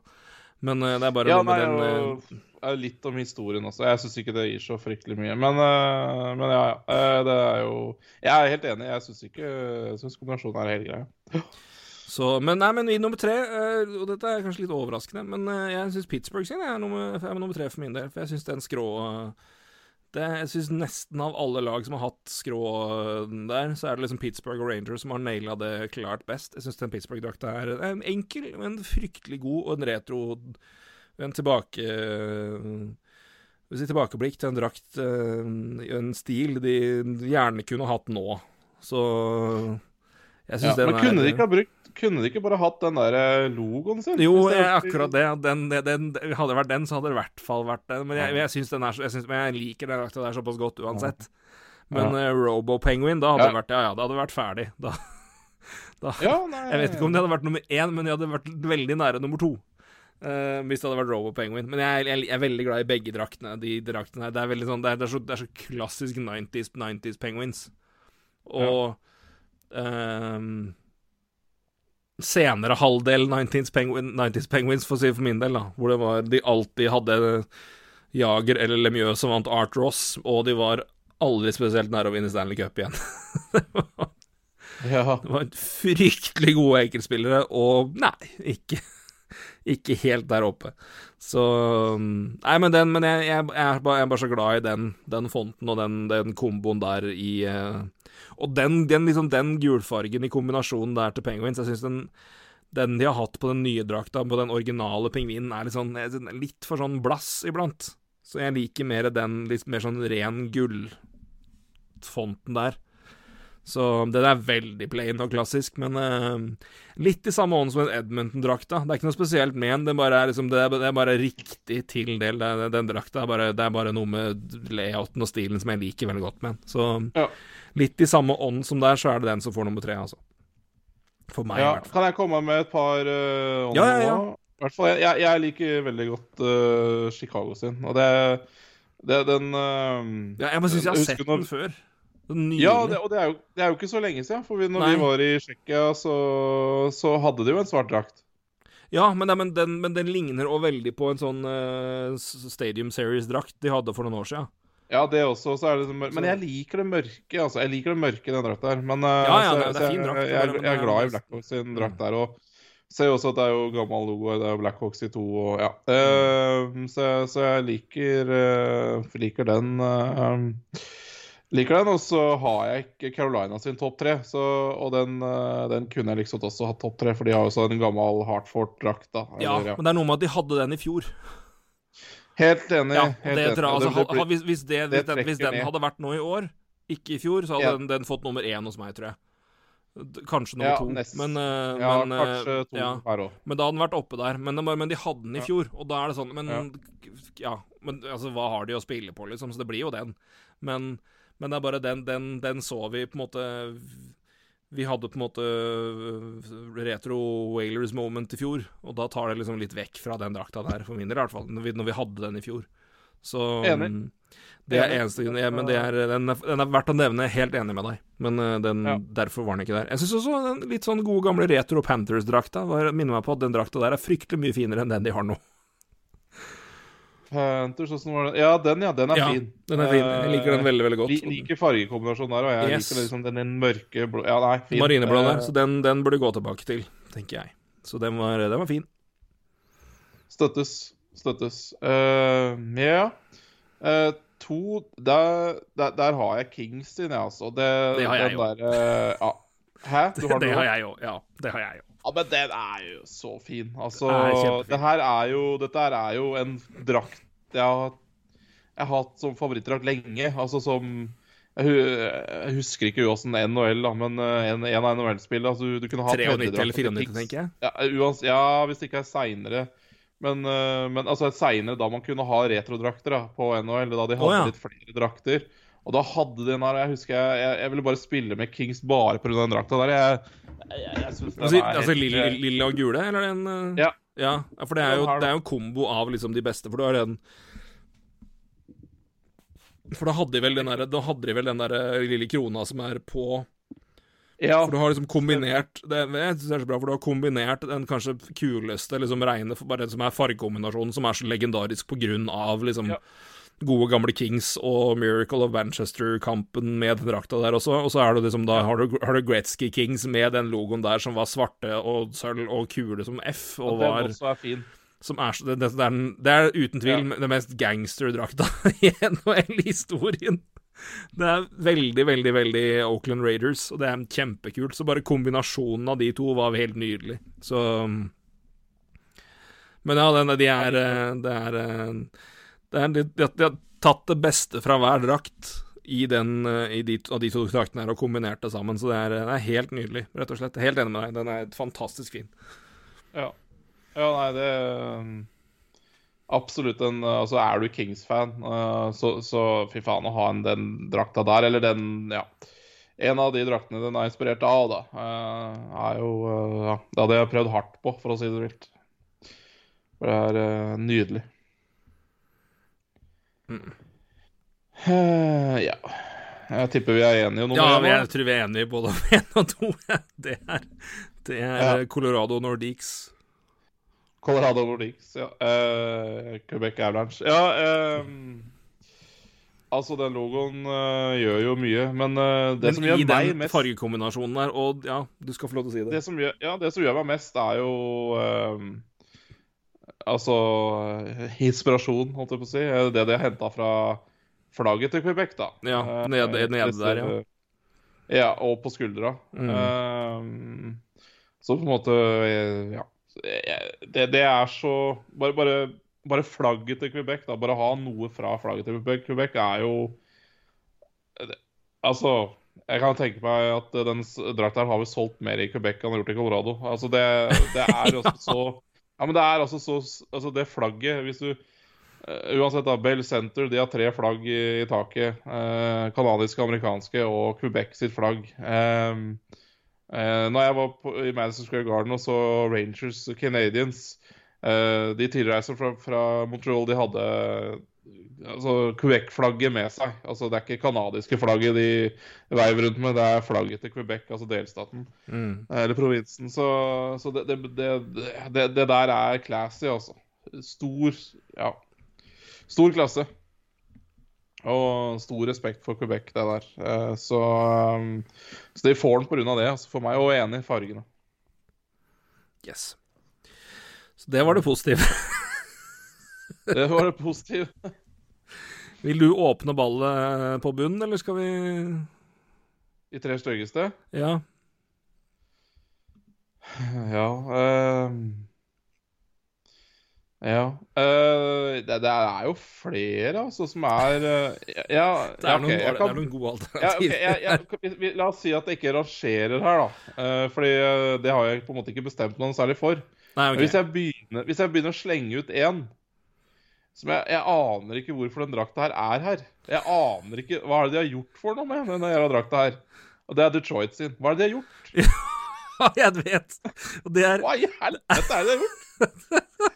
Men eh, det er bare Ja, noe nei, den eh, er litt om historien også. Jeg syns ikke det gir så fryktelig mye. Men, men ja, ja. Det er jo Jeg er helt enig. Jeg syns ikke Jeg syns kombinasjonen er helt grei. Så, men nei, men i nummer tre, eh, og dette er kanskje litt overraskende, men eh, jeg syns Pittsburgh sin er nummer, er nummer tre for min del. For jeg syns den skrå eh, det, Jeg syns nesten av alle lag som har hatt skrå der, så er det liksom Pittsburgh og Rangers som har naila det klart best. Jeg syns den Pittsburgh-drakta er en enkel, men fryktelig god, og en retro En tilbake Hvis si tilbakeblikk til en drakt, en stil de gjerne kunne hatt nå. Så Ja, men kunne de ikke ha brukt Kunne de ikke bare hatt den der øh, logoen sin? jo, det jeg, akkurat det. Den, den, den, hadde det vært den, så hadde det i hvert fall vært den. Men jeg, jeg, syns den er jeg, synes, men jeg liker den drakta der såpass godt uansett. Men Ja. uh, Robo Penguin, da hadde Ja. det vært Ja, ja, det hadde vært ferdig. Da, da. Ja, nei, Jeg vet ikke om det hadde vært nummer én, men de hadde vært veldig nære nummer to. Uh, hvis det hadde vært Robo Penguin. Men jeg, jeg, jeg er veldig glad i begge draktene. De draktene her Det er veldig sånn Det er, det er, så, det er så klassisk 90s, 90s Penguins. Og ehm, senere halvdel 90s, Penguin, 90s Penguins, for å si for min del, da, hvor det var de alltid hadde Jager eller Lemieux som vant Art Ross, og de var aldri spesielt nære å vinne Stanley Cup igjen. ja. Det var fryktelig gode enkeltspillere, og nei, ikke, ikke helt der oppe. Så Nei, men den Men jeg, jeg, er, bare, jeg er bare så glad i den, den fonten og den, den komboen der i uh, Og den, den, liksom, den gulfargen i kombinasjonen der til Penguins, jeg syns den den de har hatt på den nye drakta, på den originale pingvinen, er litt, sånn, litt for sånn blass iblant. Så jeg liker mer den litt mer sånn ren gullfonten der. Så den er veldig plain og klassisk, men uh, litt i samme ånd som en Edmonton-drakta. Det er ikke noe spesielt med den, det, bare er liksom, det, er, det er bare riktig tildel, er- den drakta. Er bare, det er bare noe med layouten og stilen som jeg liker veldig godt med den. Så Ja. litt i samme ånd som der, så er det den som får nummer tre, altså. For meg, i hvert fall. Kan jeg komme med et par øh, Ja, ja, ja. nå? Fall, jeg, jeg liker veldig godt uh, Chicago sin, og det, det den uh, Ja, jeg bare syns jeg har sett den før. Den. Ja, det, og det er, jo, det er jo ikke så lenge siden. For vi, når Nei. vi var i Tsjekkia, så, så hadde de jo en svart drakt. Ja, men, men, den, men den ligner òg veldig på en sånn uh, Stadium Series-drakt de hadde for noen år siden. Ja, det også. Så det men jeg liker det mørke. altså. Jeg liker det mørke i den drakta her. Men uh, Ja, ja, så- det så jeg- drakt, det Jeg, jeg, er glad i mest- Blackhawks sin drakt der. Og ser jo også at det er jo gammel logo. Det er Blackhawks i to og ja. Uh, så, så jeg liker, eh, liker den. Liker den, Og så har jeg ikke Carolina sin topp tre. Så, og den, eh, den kunne jeg liksom også hatt topp tre, for de har jo også en gammel Hartford-drakt. da. Ja, Eller, men det er noe med at de hadde den i fjor. Helt enig. Ja, helt det, enig. altså, Det- det ha- ha- hvis, hvis, det, det hvis, den, hvis den hadde vært nå i år, ikke i fjor, så hadde Ja. den, den fått nummer én hos meg, tror jeg. Kanskje nummer Ja, to. nest- Men, uh, ja, men, eh, kanskje to ja. her òg. Men da hadde den vært oppe der. Men, men de hadde den i fjor, og da er det sånn Men ja. Ja. men altså, hva har de å spille på, liksom? Så det blir jo den. Men, men det er bare den, den, den så vi på en måte Vi hadde på en måte øh, retro Whalers moment i fjor, og da tar det liksom litt vekk fra den drakta der, for min del i hvert fall, når vi, når vi hadde den i fjor. Så Enig. mm, Det er eneste ja, Men det er, den, er, den er verdt å nevne. Helt enig med deg. Men øh, den, Ja. derfor var den ikke der. Jeg syns også den litt sånn gode gamle retro Panthers-drakta minner meg på at den drakta der er fryktelig mye finere enn den de har nå. Panthers, åssen var det? Ja, den, ja. Den er Ja, fin. Den er fin. Jeg liker den veldig, veldig godt. Jeg liker fargekombinasjonen der, og jeg Yes. liker liksom den, den mørke blå Ja, nei, fin. Marineblå der, Eh, så den, den burde gå tilbake til, tenker jeg. Så den var, den var fin. Støttes. Støttes. Uh, ja. uh to der, der, der har jeg Kings sin, jeg, altså. Det, Det har jeg den jo. der, eh, ja. Hæ? Du har det den har jeg jo. Ja, det har jeg jo. Ja, men den er jo så fin. Altså, det her er jo Dette her er jo en drakt jeg har, jeg har hatt som favorittdrakt lenge. Altså som Jeg, husker ikke åssen NHL, da, men eh, en, en av NHL-spillene altså, du, du kunne ha 93 eller tredjedrakt til 94, tenker jeg. Ja, uans, ja, hvis det ikke er seinere. Men, eh, men altså seinere da man kunne ha retrodrakter da, på NHL, da de hadde oh, ja. litt flere drakter. Og da hadde de den her Jeg husker jeg, jeg, jeg ville bare spille med Kings bare pga. den drakta der. Jeg, jeg, jeg synes den Altså, er altså helt- lilla, lilla og gule, eller den eh, Ja. ja. For det er, jo, det er jo en kombo av liksom de beste, for du har den For da hadde de vel den der, da hadde de vel den der eh, lille krona som er på Ja, For du har liksom kombinert det, Jeg synes det er så bra, for du har kombinert den kanskje kuleste, liksom reine Bare den som er fargekombinasjonen, som er så legendarisk på grunn av liksom Ja. Gode gamle Kings og Miracle of Manchester-kampen med den drakta der også. Og så er det liksom da har du, har du Gretzky Kings med den logoen der som var svarte og sølv og kule som F, og den var også er fin. som er, det, det, er, det er uten tvil Ja. den mest gangsterdrakta i NHL-historien. Det er veldig, veldig, veldig Oakland Raiders, og det er kjempekult. Så bare kombinasjonen av de to var helt nydelig. Så Men ja, den, de er eh, Det er, eh, det er de, de, de har tatt det beste fra hver drakt i den, eh, i de, av de to draktene her og kombinert det sammen. Så det er, det er helt nydelig, rett og slett. Helt enig med deg. Den er fantastisk fin. Ja. ja, nei, det um, Absolutt en Altså, er du Kings-fan, så, så fy faen å ha en den drakta der, eller den Ja. En av de draktene den er inspirert av, da, er jo Ja, det hadde jeg prøvd hardt på, for å si det vilt. For det er uh, Eh, ja. Jeg tipper vi er enige om noe Ja, jeg tror vi er enige både om én og to. Det er, det er Ja. Colorado Nordiques. Colorado Nordiques, ja. Uh, Quebec Avalanche. Ja, uh, altså den logoen uh, gjør jo mye, men eh, det Men som gjør meg i meg den mest fargekombinasjonen der, og ja, du skal få lov til å si det. det som gjør, Ja, det som gjør meg mest, er jo ehm, Altså eh, inspirasjon, holdt jeg på å si. Eh, Det de har henta fra flagget til Quebec, da. Ja, Eh, nede- nede disse- der, ja. Ja, og på skuldra. Mm. Ehm, så på en måte eh, Ja. Det, det er så bare, bare, bare flagget til Quebec, da. Bare ha noe fra flagget til Quebec. Quebec er jo Altså, jeg kan tenke meg at den drakta har vi solgt mer i Quebec enn har gjort i Colorado. Altså, det, det er også så Ja, men det er altså så Altså, det flagget Hvis du uh, Uansett, da. Bell Center de har tre flagg i, i taket. Uh, Kanadiske, amerikanske og Quebec sitt flagg. Um, uh, når jeg var på, i Madison Square Garden og så Rangers Canadians De tilreisende fra, fra Montreal, de hadde altså, Quebec-flagget med seg. Altså, det er ikke kanadiske flagget de veiver rundt med, det er flagget til Quebec, altså delstaten. Mm. Eller provinsen. Så, så det, det, det, det, det der er classy, altså. Stor Ja. Stor klasse. Og stor respekt for Quebec, det der. Eh, Så, um, så de får den pga. det. Altså for meg, og enig i fargene. Yes. Så det var det positive. Det var det positive. Vil du åpne ballet på bunnen, eller skal vi I tre styggeste. Ja. Ja ehm, Ja. eh, det, det er jo flere, altså, som er eh, Ja, Det er, ja, ok, noen, kan, det er noen gode Ja, alternativer. jeg, jeg, vi- vi- la oss si at jeg ikke rangerer her, da. Uh, fordi det har jeg på en måte ikke bestemt noen særlig for. Nei, okay. hvis, jeg begynner, hvis jeg begynner å slenge ut én som jeg, jeg aner ikke hvorfor den drakta her er her. Jeg aner ikke Hva er det de har gjort for noe med denne jævla drakta her? Og det er Detroit sin. Hva er det de har gjort? jeg vet. Og det er, Hva i helvete er det de har gjort?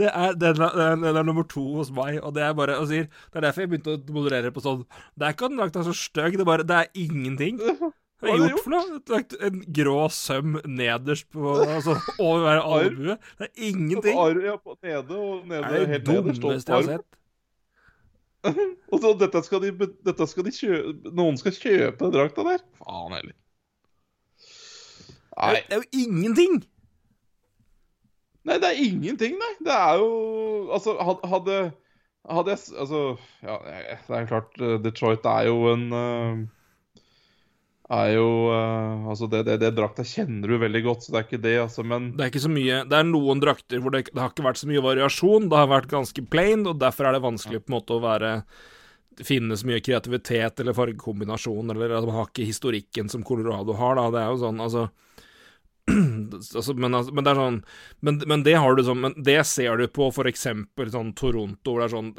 det er, den, er, den er nummer to hos meg, og det er bare og sier, Det er derfor jeg begynte å moderere på sånn Det er ikke at den drakta er så stygg, det bare Det er ingenting. Hva har jeg gjort for noe? En grå søm nederst på Altså over hver albue. Det er ingenting. Arv, ja, på nede og Det er det helt nederst. og dummeste jeg har sett. Og så dette skal de, dette skal de kjøpe Noen skal kjøpe drakta der? Faen heller. Nei. Det er jo ingenting! Nei, det er ingenting, nei. Det er jo Altså, hadde Hadde jeg Altså, ja, det er klart eh, Detroit er jo en eh, Er jo uh, Altså, det, det, det drakta kjenner du veldig godt, så det er ikke det, altså, men Det er ikke så mye Det er noen drakter hvor det, det har ikke vært så mye variasjon. Det har vært ganske plain, og derfor er det vanskelig på en måte å være finne så mye kreativitet eller fargekombinasjon, eller at man har ikke historikken som Colorado har, da. Det er jo sånn, altså altså, men, altså, men det er sånn men, men det har du sånn Men det ser du på for eksempel sånn Toronto, hvor det er sånn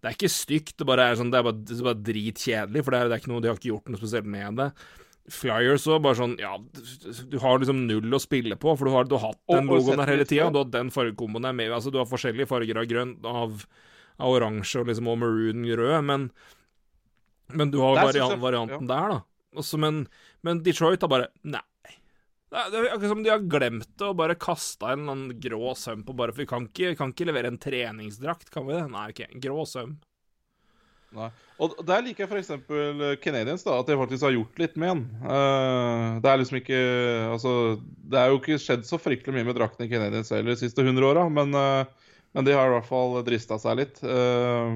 Det er ikke stygt, det bare er sånn, det er bare, det er bare dritkjedelig, for det er, det er ikke noe, de har ikke gjort noe spesielt med det. Flyers òg, bare sånn Ja, du har liksom null å spille på, for du har, du har hatt den Og- og logoen der hele tida. Du har den fargekomboen der med Altså, du har forskjellige farger av grønn, av, av oransje og liksom og maroon rød, men Men du har Der synes varian, jeg- varianten der, da. Også, men, men Detroit har bare Nei. Er, det er akkurat som de har glemt det og bare kasta en noen grå søm på bare For vi kan ikke, kan ikke levere en treningsdrakt, kan vi det? Nei, OK. Grå søm. Nei. Og der liker jeg f.eks. Canadians, da, at de faktisk har gjort litt med den. Uh, det er liksom ikke Altså, det er jo ikke skjedd så fryktelig mye med drakten i Canadians heller de siste 100 åra, men, uh, men de har i hvert fall drista seg litt eh,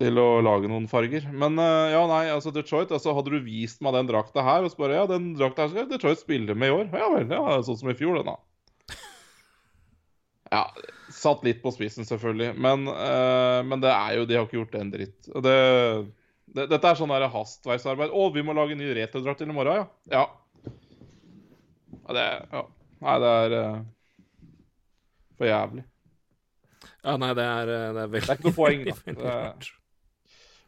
til å lage noen farger. Men eh, ja, nei, altså Detroit altså Hadde du vist meg den drakta her, og bare Ja, den drakta her skal Detroit spille med i år. Ja vel, ja, sånn som i fjor, den, da. Ja, satt litt på spissen, selvfølgelig. Men, uh, men det er jo De har ikke gjort en dritt. Det, det, dette er sånn der hastverksarbeid. Å, vi må lage en ny retrodrakt til i morgen, ja. Ja. ja det ja. Nei, det er uh, for jævlig. Ja, nei, det er, det er veldig Det er ikke noe poeng, da. Det er-.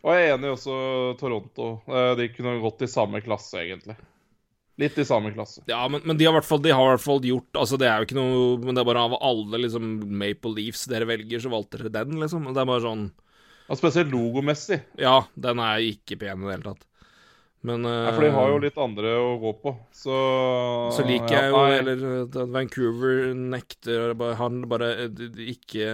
Og jeg er enig også Toronto. Eh, De kunne gått i samme klasse, egentlig. Litt i samme klasse. Ja, men, men de har i hvert fall, gjort Altså, det er jo ikke noe Men det er bare av alle liksom Maple Leafs dere velger, så valgte dere den, liksom. Det er bare sånn Ja, spesielt logomessig. Ja, den er ikke pen i det hele tatt. Men Ja, for de har jo eh, litt andre å gå på, så Så liker jeg jo. Eller Vancouver nekter bare- Han bare eh, ikke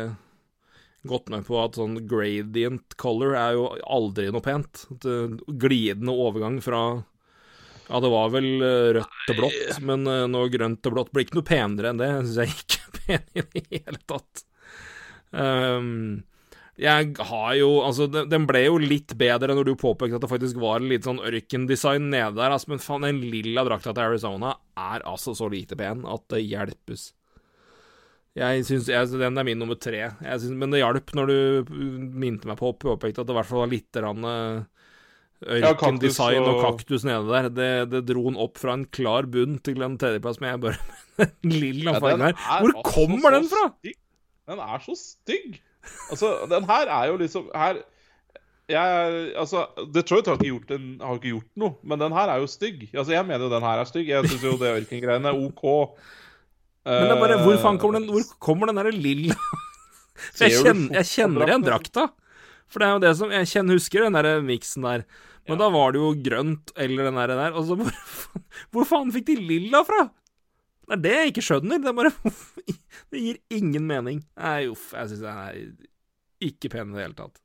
gått med på at sånn gradient color er jo aldri noe pent. Eh, Glidende overgang fra Ja, det var vel eh, rødt til blått, men noe nå grønt til blått blir ikke noe penere enn det. Jeg syns jeg ikke er pen i det hele tatt. Um, jeg har jo Altså, den, den ble jo litt bedre når du påpekte at det faktisk var litt sånn ørkendesign nede der, altså, men faen, den lilla drakta til Arizona er altså så lite pen at det hjelpes. Jeg synes, jeg, Den er min nummer tre, jeg synes, men det hjalp når du minte meg på og påpekte at det i hvert fall var litt rann, eh, Ja, og... og- kaktus nede der. Det, det dro den opp fra en klar bunn til en tredjeplass, med jeg bare lilla Ja, fargen her, er hvor altså kommer den fra? stygg. Den er så stygg. Altså, den her er jo liksom her jeg, altså, Detroit har ikke, gjort en, har ikke gjort noe, men den her er jo stygg. Altså, Jeg mener jo den her er stygg. Jeg syns jo det ørkengreiene er OK. Men det er bare, hvor faen kommer Eh, den Hvor kommer den derre lilla jeg kjenner, jeg kjenner igjen drakta. For det er jo det som Jeg kjenner, husker den derre miksen der. Men da var det jo grønt eller den der. der og så hvor, hvor faen fikk de lilla fra? Det er det jeg ikke skjønner. Det er bare Det gir ingen mening. Nei, uff. Jeg syns den er ikke pen i det hele tatt.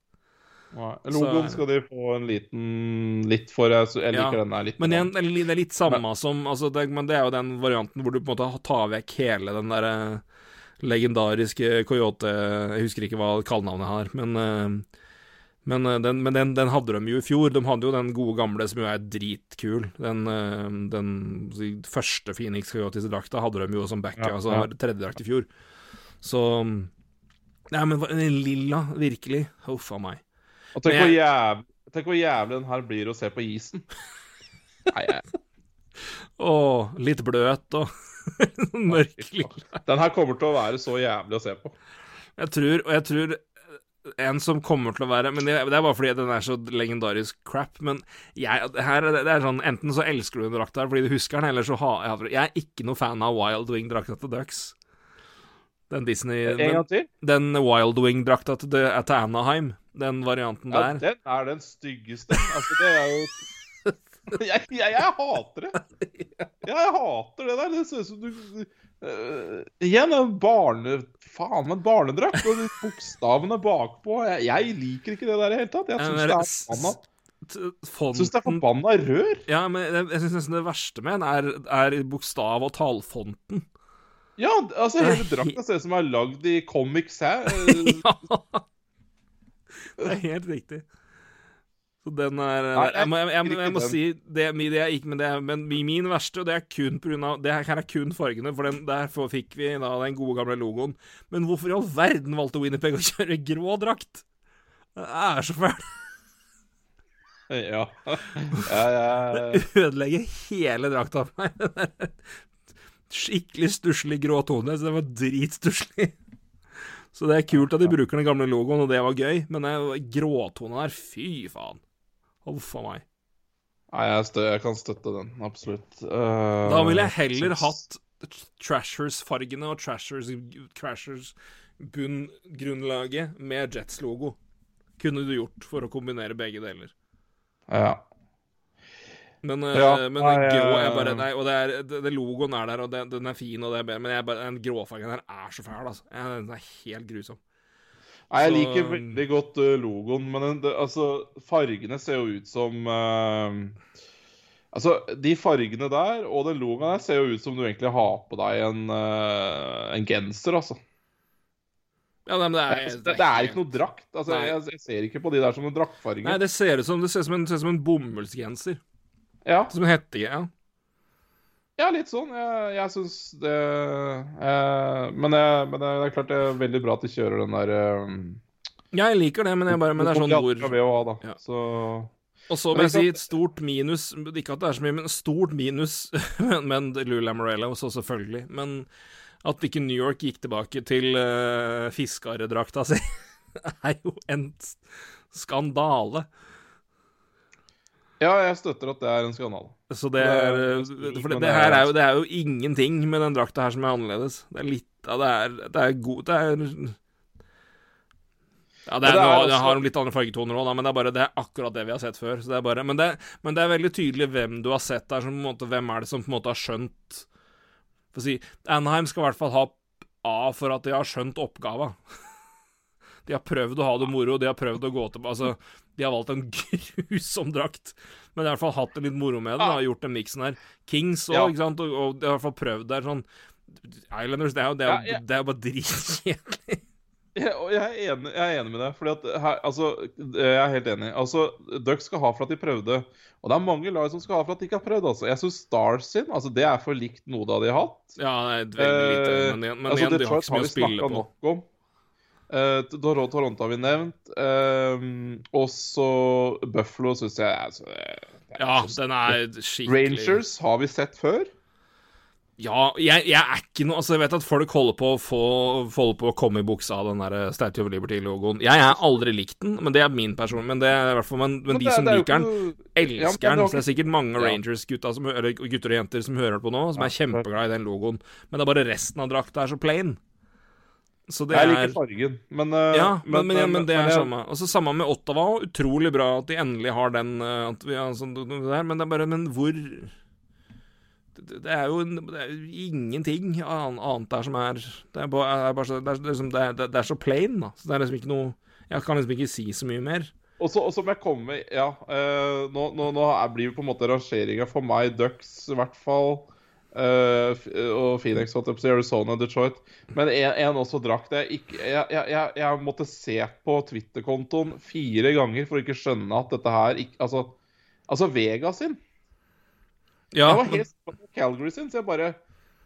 Logoen skal de få en liten litt for. Jeg, så jeg liker Ja, den der litt. Men igjen, det er litt samme som altså det, Men det er jo den varianten hvor du på en måte tar vekk hele den derre legendariske Coyote Jeg husker ikke hva kallenavnet har, men eh, men, eh, den, men den, den hadde de jo i fjor. De hadde jo den gode gamle som jo er dritkul. Den, eh, den første Phoenix Coyotes-drakta hadde de jo som backer, Ja, altså ja. tredje drakt i fjor. Så Nei, men lilla, virkelig. Huff a meg. Og tenk jeg... hvor jævlig, tenk hvor jævlig den her blir å se på isen. Nei, jeg, Å, litt bløt og mørk. Den her kommer til å være så jævlig å se på. Jeg tror, og jeg tror en som kommer til å være Men det, det er bare fordi den er så legendarisk crap. Men jeg, her, det er sånn Enten så elsker du den drakta fordi du husker den, eller så har jeg. Jeg er ikke noe fan av Wild Wing-drakta til Ducks. Den Disney En Den, den Wild Wing-drakta til, til Anaheim. Den varianten Ja, der. den er den styggeste. Altså, det er jo jeg, jeg, jeg hater det. Jeg hater det der. Det ser ut som du uh, Igjen en barne... Faen, en barnedrakt. Og de bokstavene bakpå. Jeg, jeg liker ikke det der i det hele tatt. Jeg Ja, syns det er forbanna Fonten, det er forbanna rør. Ja, men jeg, jeg syns nesten det verste med den er, er bokstav- og talfonten. Ja, altså hele drakta ser ut som er lagd i Comic Sans. Ja. Det er helt riktig. Så den er Nei, jeg Jeg, må, jeg, jeg, må si det, det jeg gikk med det men min verste, og det er kun pga. Det her er kun fargene, for den, derfor fikk vi da den gode gamle logoen. Men hvorfor i all verden valgte Winnerpeg å kjøre grå drakt? Det er så fælt. ja. ja, ja. Ødelegger hele drakta for meg. Skikkelig stusslig grå tone, så det var dritstusslig. Så det er kult at de bruker den gamle logoen, og det var gøy, men den gråtona der, fy faen. Huff a meg. Nei, jeg, jeg kan støtte den, absolutt. Uh, Da ville jeg heller hatt Trashers-fargene og Trashers, Trashers bunngrunnlaget med Jets-logo. Kunne du gjort for å kombinere begge deler. Ja. Men, eh, Ja, men den grå er bare Nei, og det er, det, det logoen er der, og det, den er fin, og det er bedre, men jeg bare, den gråfargen her er så fæl, altså. Den er helt grusom. Nei, jeg Så- liker veldig godt eh, logoen, men den, det, altså, fargene ser jo ut som uh, Altså, de fargene der og den logoen der ser jo ut som du egentlig har på deg en, uh, en genser, altså. Ja, nei, men det Det, er, det, er ikke noe drakt. Altså, jeg, jeg ser ikke på de der som en draktfarge. Nei, det ser ut som, det ser ut som, en, ser ut som en bomullsgenser. Ja, Som en hettegenser. Ja. litt sånn. Jeg, jeg syns det eh, men, jeg, men det er klart det er veldig bra at de kjører den der eh, Jeg liker det, men, jeg bare, men det er sånn da. Ja. Så Og så vil jeg si et stort minus Ikke at det er så mye, men stort minus Men, men Lou Lamorella også, selvfølgelig. Men at ikke New York gikk tilbake til uh, fiskerdrakta si, er jo en skandale. Ja, jeg støtter at det er en skandale. Så det er er- eh, For det, det her er- er jo, det er jo ingenting med den drakta her som er annerledes. Det er litt av det er Det er god Det er ja, det, er, det er også- det har litt andre fargetoner òg, men det er bare det er akkurat det vi har sett før. Så det er bare, men, det, men det er veldig tydelig hvem du har sett der. Som måte, hvem er det som på en måte har skjønt For si Anheim skal i hvert fall ha A for at de har skjønt oppgava. De har prøvd å ha det moro, de har prøvd å gå tilbake Altså, de har valgt en grusom drakt, men de har i hvert fall hatt det litt moro med det. Da, har gjort den miksen her. Kings òg, Ja. ikke sant, og, og de har i hvert fall prøvd der sånn Islanders, det er jo, det er, Ja, ja. det er bare dritkjedelig. Jeg, jeg, er enig, jeg er enig med deg. Fordi at her, altså, jeg er helt enig. Altså, Ducks skal ha for at de prøvde. Og det er mange lag som skal ha for at de ikke har prøvd. Altså. Jeg syns Stars sin altså, det er for likt noe da de har hatt. Ja, det er veldig lite, Eh, men, men altså, igjen, de har ikke så mye å spille på. nok om. Eh, Toronto, har vi nevnt. Uh, også Buffalo syns jeg altså, Ja, den er skikkelig Rangers har vi sett før. Ja, jeg, jeg er ikke noe Altså, jeg vet at folk holder på å få Holder på å komme i buksa av den der Statue of Liberty-logoen. Jeg har aldri likt den, men det er min person. Men det er i hvert fall Men, men de det- som det er liker den, elsker Ja, den. Så det er sikkert mange Ja. Rangers-gutta som Eller gutter og jenter som hører på nå, som er kjempeglad i den logoen. Men det er bare resten av drakta er så plain. Så det Jeg er liker fargen, men eh, Ja, men, men, men, det er jeg- samme. Og så samme med Ottawa. Utrolig bra at de endelig har den eh, at vi, altså, der, Men det er bare Men hvor det, er jo det er jo ingenting annet der som er Det er bare, er bare så, det, er, liksom, det, er, det er så plain, da. Så det er liksom ikke noe Jeg kan liksom ikke si så mye mer. Og så må jeg komme Ja, eh, nå, nå, nå er- blir jo på en måte rangeringa for meg Ducks i hvert fall. Eh, F- og Phoenix, holdt jeg på å si, Arizona, Detroit. Men en, en også drakk jeg ikke jeg, jeg, jeg, måtte se på Twitter-kontoen fire ganger for å ikke skjønne at dette her ikke Altså, altså Vegas sin. Ja, Jeg var helt sikker på Calgary sin, så jeg bare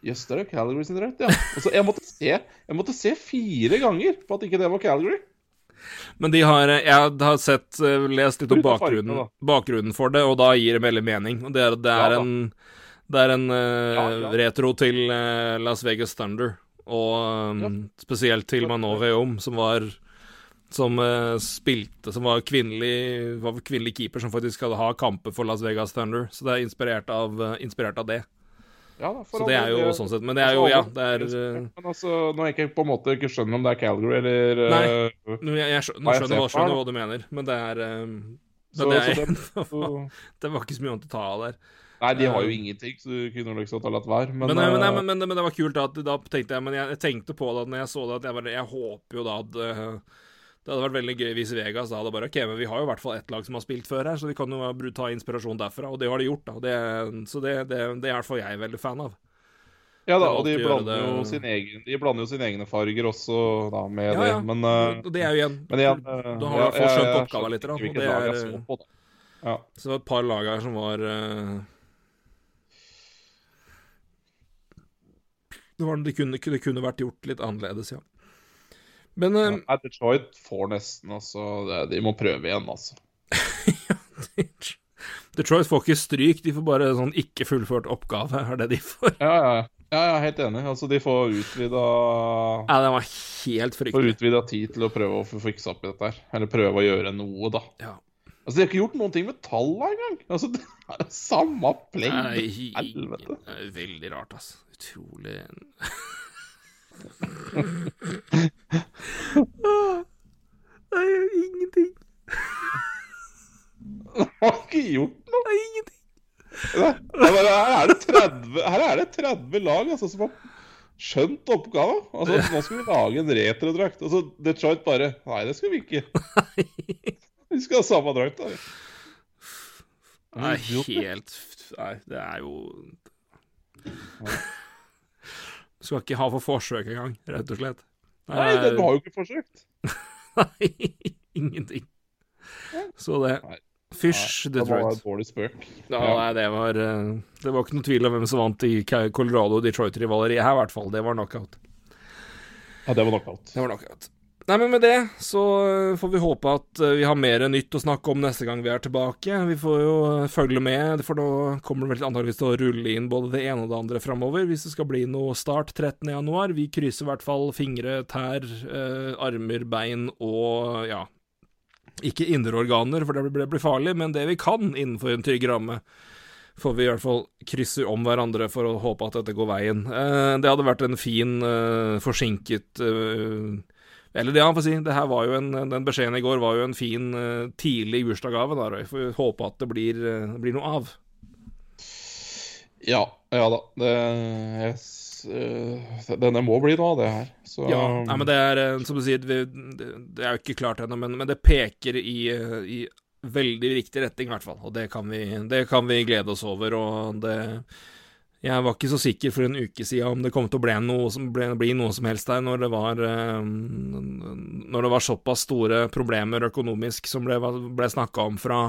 Jøss, det er Calgary sin drakt, ja. Altså, jeg måtte se Jeg måtte se fire ganger på at ikke det var Calgary. men de har Jeg har sett, eh, lest litt om bakgrunnen, bakgrunnen for det, og da gir det veldig mening. Og det er, det er en Det er en uh, Ja, ja. retro til uh, Las Vegas Thunder, og um, spesielt til Manov Om, som var som uh, spilte Som var kvinnelig Var kvinnelig keeper som faktisk hadde ha kamper for Las Vegas Thunder. Så det er inspirert av, inspirert av det. Ja, da, Så det er jo det- sånn sett Men det er jo, ja, det er Men altså, Når jeg ikke på en måte ikke skjønner om det er Calgary eller Nei. jeg, jeg skjønner, jeg skjønner, skjønner hva du mener, men det er så, det, det, så er, det, så, det var ikke så mye annet å ta av der. Nei, de har jo Eh, ingenting, så du kunne liksom ha latt være. Men, Men, men, men, eh, men, men, men det var kult da, da tenkte jeg Men jeg, tenkte på det når jeg så det, at jeg bare Jeg håper jo da at eh, det hadde vært veldig gøy hvis Vegas da hadde bare OK, men vi har jo i hvert fall ett lag som har spilt før her, så vi kan jo ta inspirasjon derfra. Og det har de gjort, da. Det, så det, det, det er i hvert fall jeg veldig fan av. ja da, og de blander, jo sin egen, de blander jo sine egne farger også da med Ja, ja. det. Men, uh, det er jo igjen men igjen uh, Da har du jeg- skjønt oppgaven litt, da, og det er- så. Ja. Et par lag her som var eh, det, var, det, kunne, det kunne vært gjort litt annerledes, ja. Men ja, Nei, Detroit får nesten, altså. De må prøve igjen, altså. Detroit får ikke stryk, de får bare sånn ikke fullført oppgave, er det de får. Ja, ja, ja. Ja, jeg er helt enig. Altså, de får utvida Ja, den var helt fryktelig. Får utvida tid til å prøve å få fiksa opp i dette her. Eller prøve å gjøre noe, da. Ja. Altså, De har ikke gjort noen ting med tallene engang! Altså, det er det samme pleng. Nei, Helvete. det veldig rart, altså. Utrolig Det er jo ingenting. De har ikke gjort noe! Det er ingenting. Nei, er Her er det 30, her er det 30 lag altså, som har skjønt oppgaven. Altså, nå skal vi lage en retrodrakt. Altså, Detroit bare Nei, det skal vi ikke. Vi skal ha samme drakt. da. Nei, er helt Nei, det er jo Du skal ikke ha for forsøk engang, rett og slett. Nei, det har jo ikke forsøkt. Nei, ingenting. Så det Fysj, Detroit. Det var dårlig spøk. Ja, nei, det var eh, Det var ikke noe tvil om hvem som vant i Colorado og Detroit-rivaleriet her, i hvert fall. Det var knockout. Ja, det var knockout. Det var knockout. Nei, men med det så eh, får vi håpe at eh, vi har mer nytt å snakke om neste gang vi er tilbake. Vi får jo eh, følge med, for nå kommer det vel antakeligvis til å rulle inn både det ene og det andre framover, hvis det skal bli noe start 13. januar. Vi krysser i hvert fall fingre, tær, eh, armer, bein og ja Ikke indre organer, for det blir, blir farlig, men det vi kan innenfor en trygg ramme får vi i hvert fall krysse om hverandre for å håpe at dette går veien. Det hadde vært en fin, forsinket Eller det han får si, det her var jo en, den beskjeden i går var jo en fin, eh, tidlig bursdagsgave, da, Røy. Får håpe at det blir, eh, blir noe av. Ja, ja da. Det, yes, øh, denne må bli noe av det her. Så Ja, nei, men det er, eh, som du sier, vi, det, er jo ikke klart ennå, men, men det peker i, eh, i veldig riktig retning, i hvert fall. Og det kan vi, det kan vi glede oss over. Og det Jeg var ikke så sikker for en uke siden om det kom til å bli noe som, ble, bli noe som helst der, når det var eh, Når det var såpass store problemer økonomisk som ble, ble snakka om fra,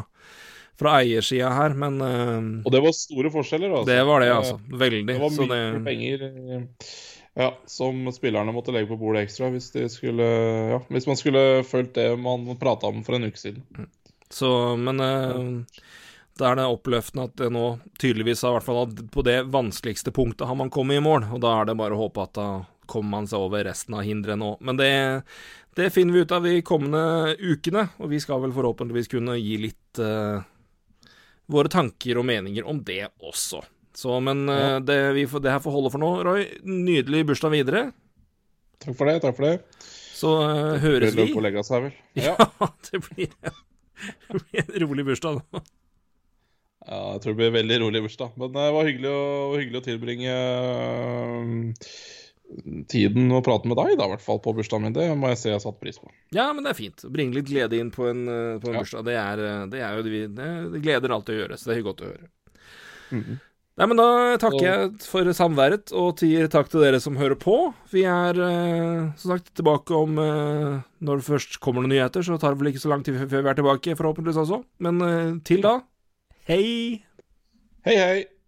fra eiersida her, men eh, Og det var store forskjeller, altså. det var det, altså. Veldig. Det var Så mye det, penger øh, ja, som spillerne måtte legge på bordet ekstra hvis, de skulle, ja, hvis man skulle fulgt det man prata om for en uke siden. Så, men eh, da er det oppløftende at det nå tydeligvis har, i hvert fall på det vanskeligste punktet har man kommet i mål, og da er det bare å håpe at da kommer man seg over resten av hinderet nå. Men det, det finner vi ut av de kommende ukene, og vi skal vel forhåpentligvis kunne gi litt uh, våre tanker og meninger om det også. Så, men Ja. det, vi får, det her får holde for nå, Roy. Nydelig bursdag videre. Takk for det. takk for det. Så uh, høres vi. lov å legge seg, vel. Ja, Ja. det blir, det blir en rolig bursdag nå. Ja, jeg tror det blir veldig rolig bursdag. Men det var hyggelig å, hyggelig å tilbringe øh, tiden å prate med deg, da, i hvert fall på bursdagen min. Det må jeg si jeg satte pris på. Ja, men det er fint. Bringe litt glede inn på en, eh, på en Ja. bursdag. Det er, eh, det er jo det, det, det gleder alltid å gjøre, så det er godt å høre. Mhm. Nei, men da takker jeg for samværet, og takk til dere som hører på. Vi er eh, som sagt tilbake om eh, Når det først kommer noen nyheter, så tar det vel ikke så lang tid før vi er tilbake, forhåpentligvis også. Men eh, til da, hei! Hei, hei!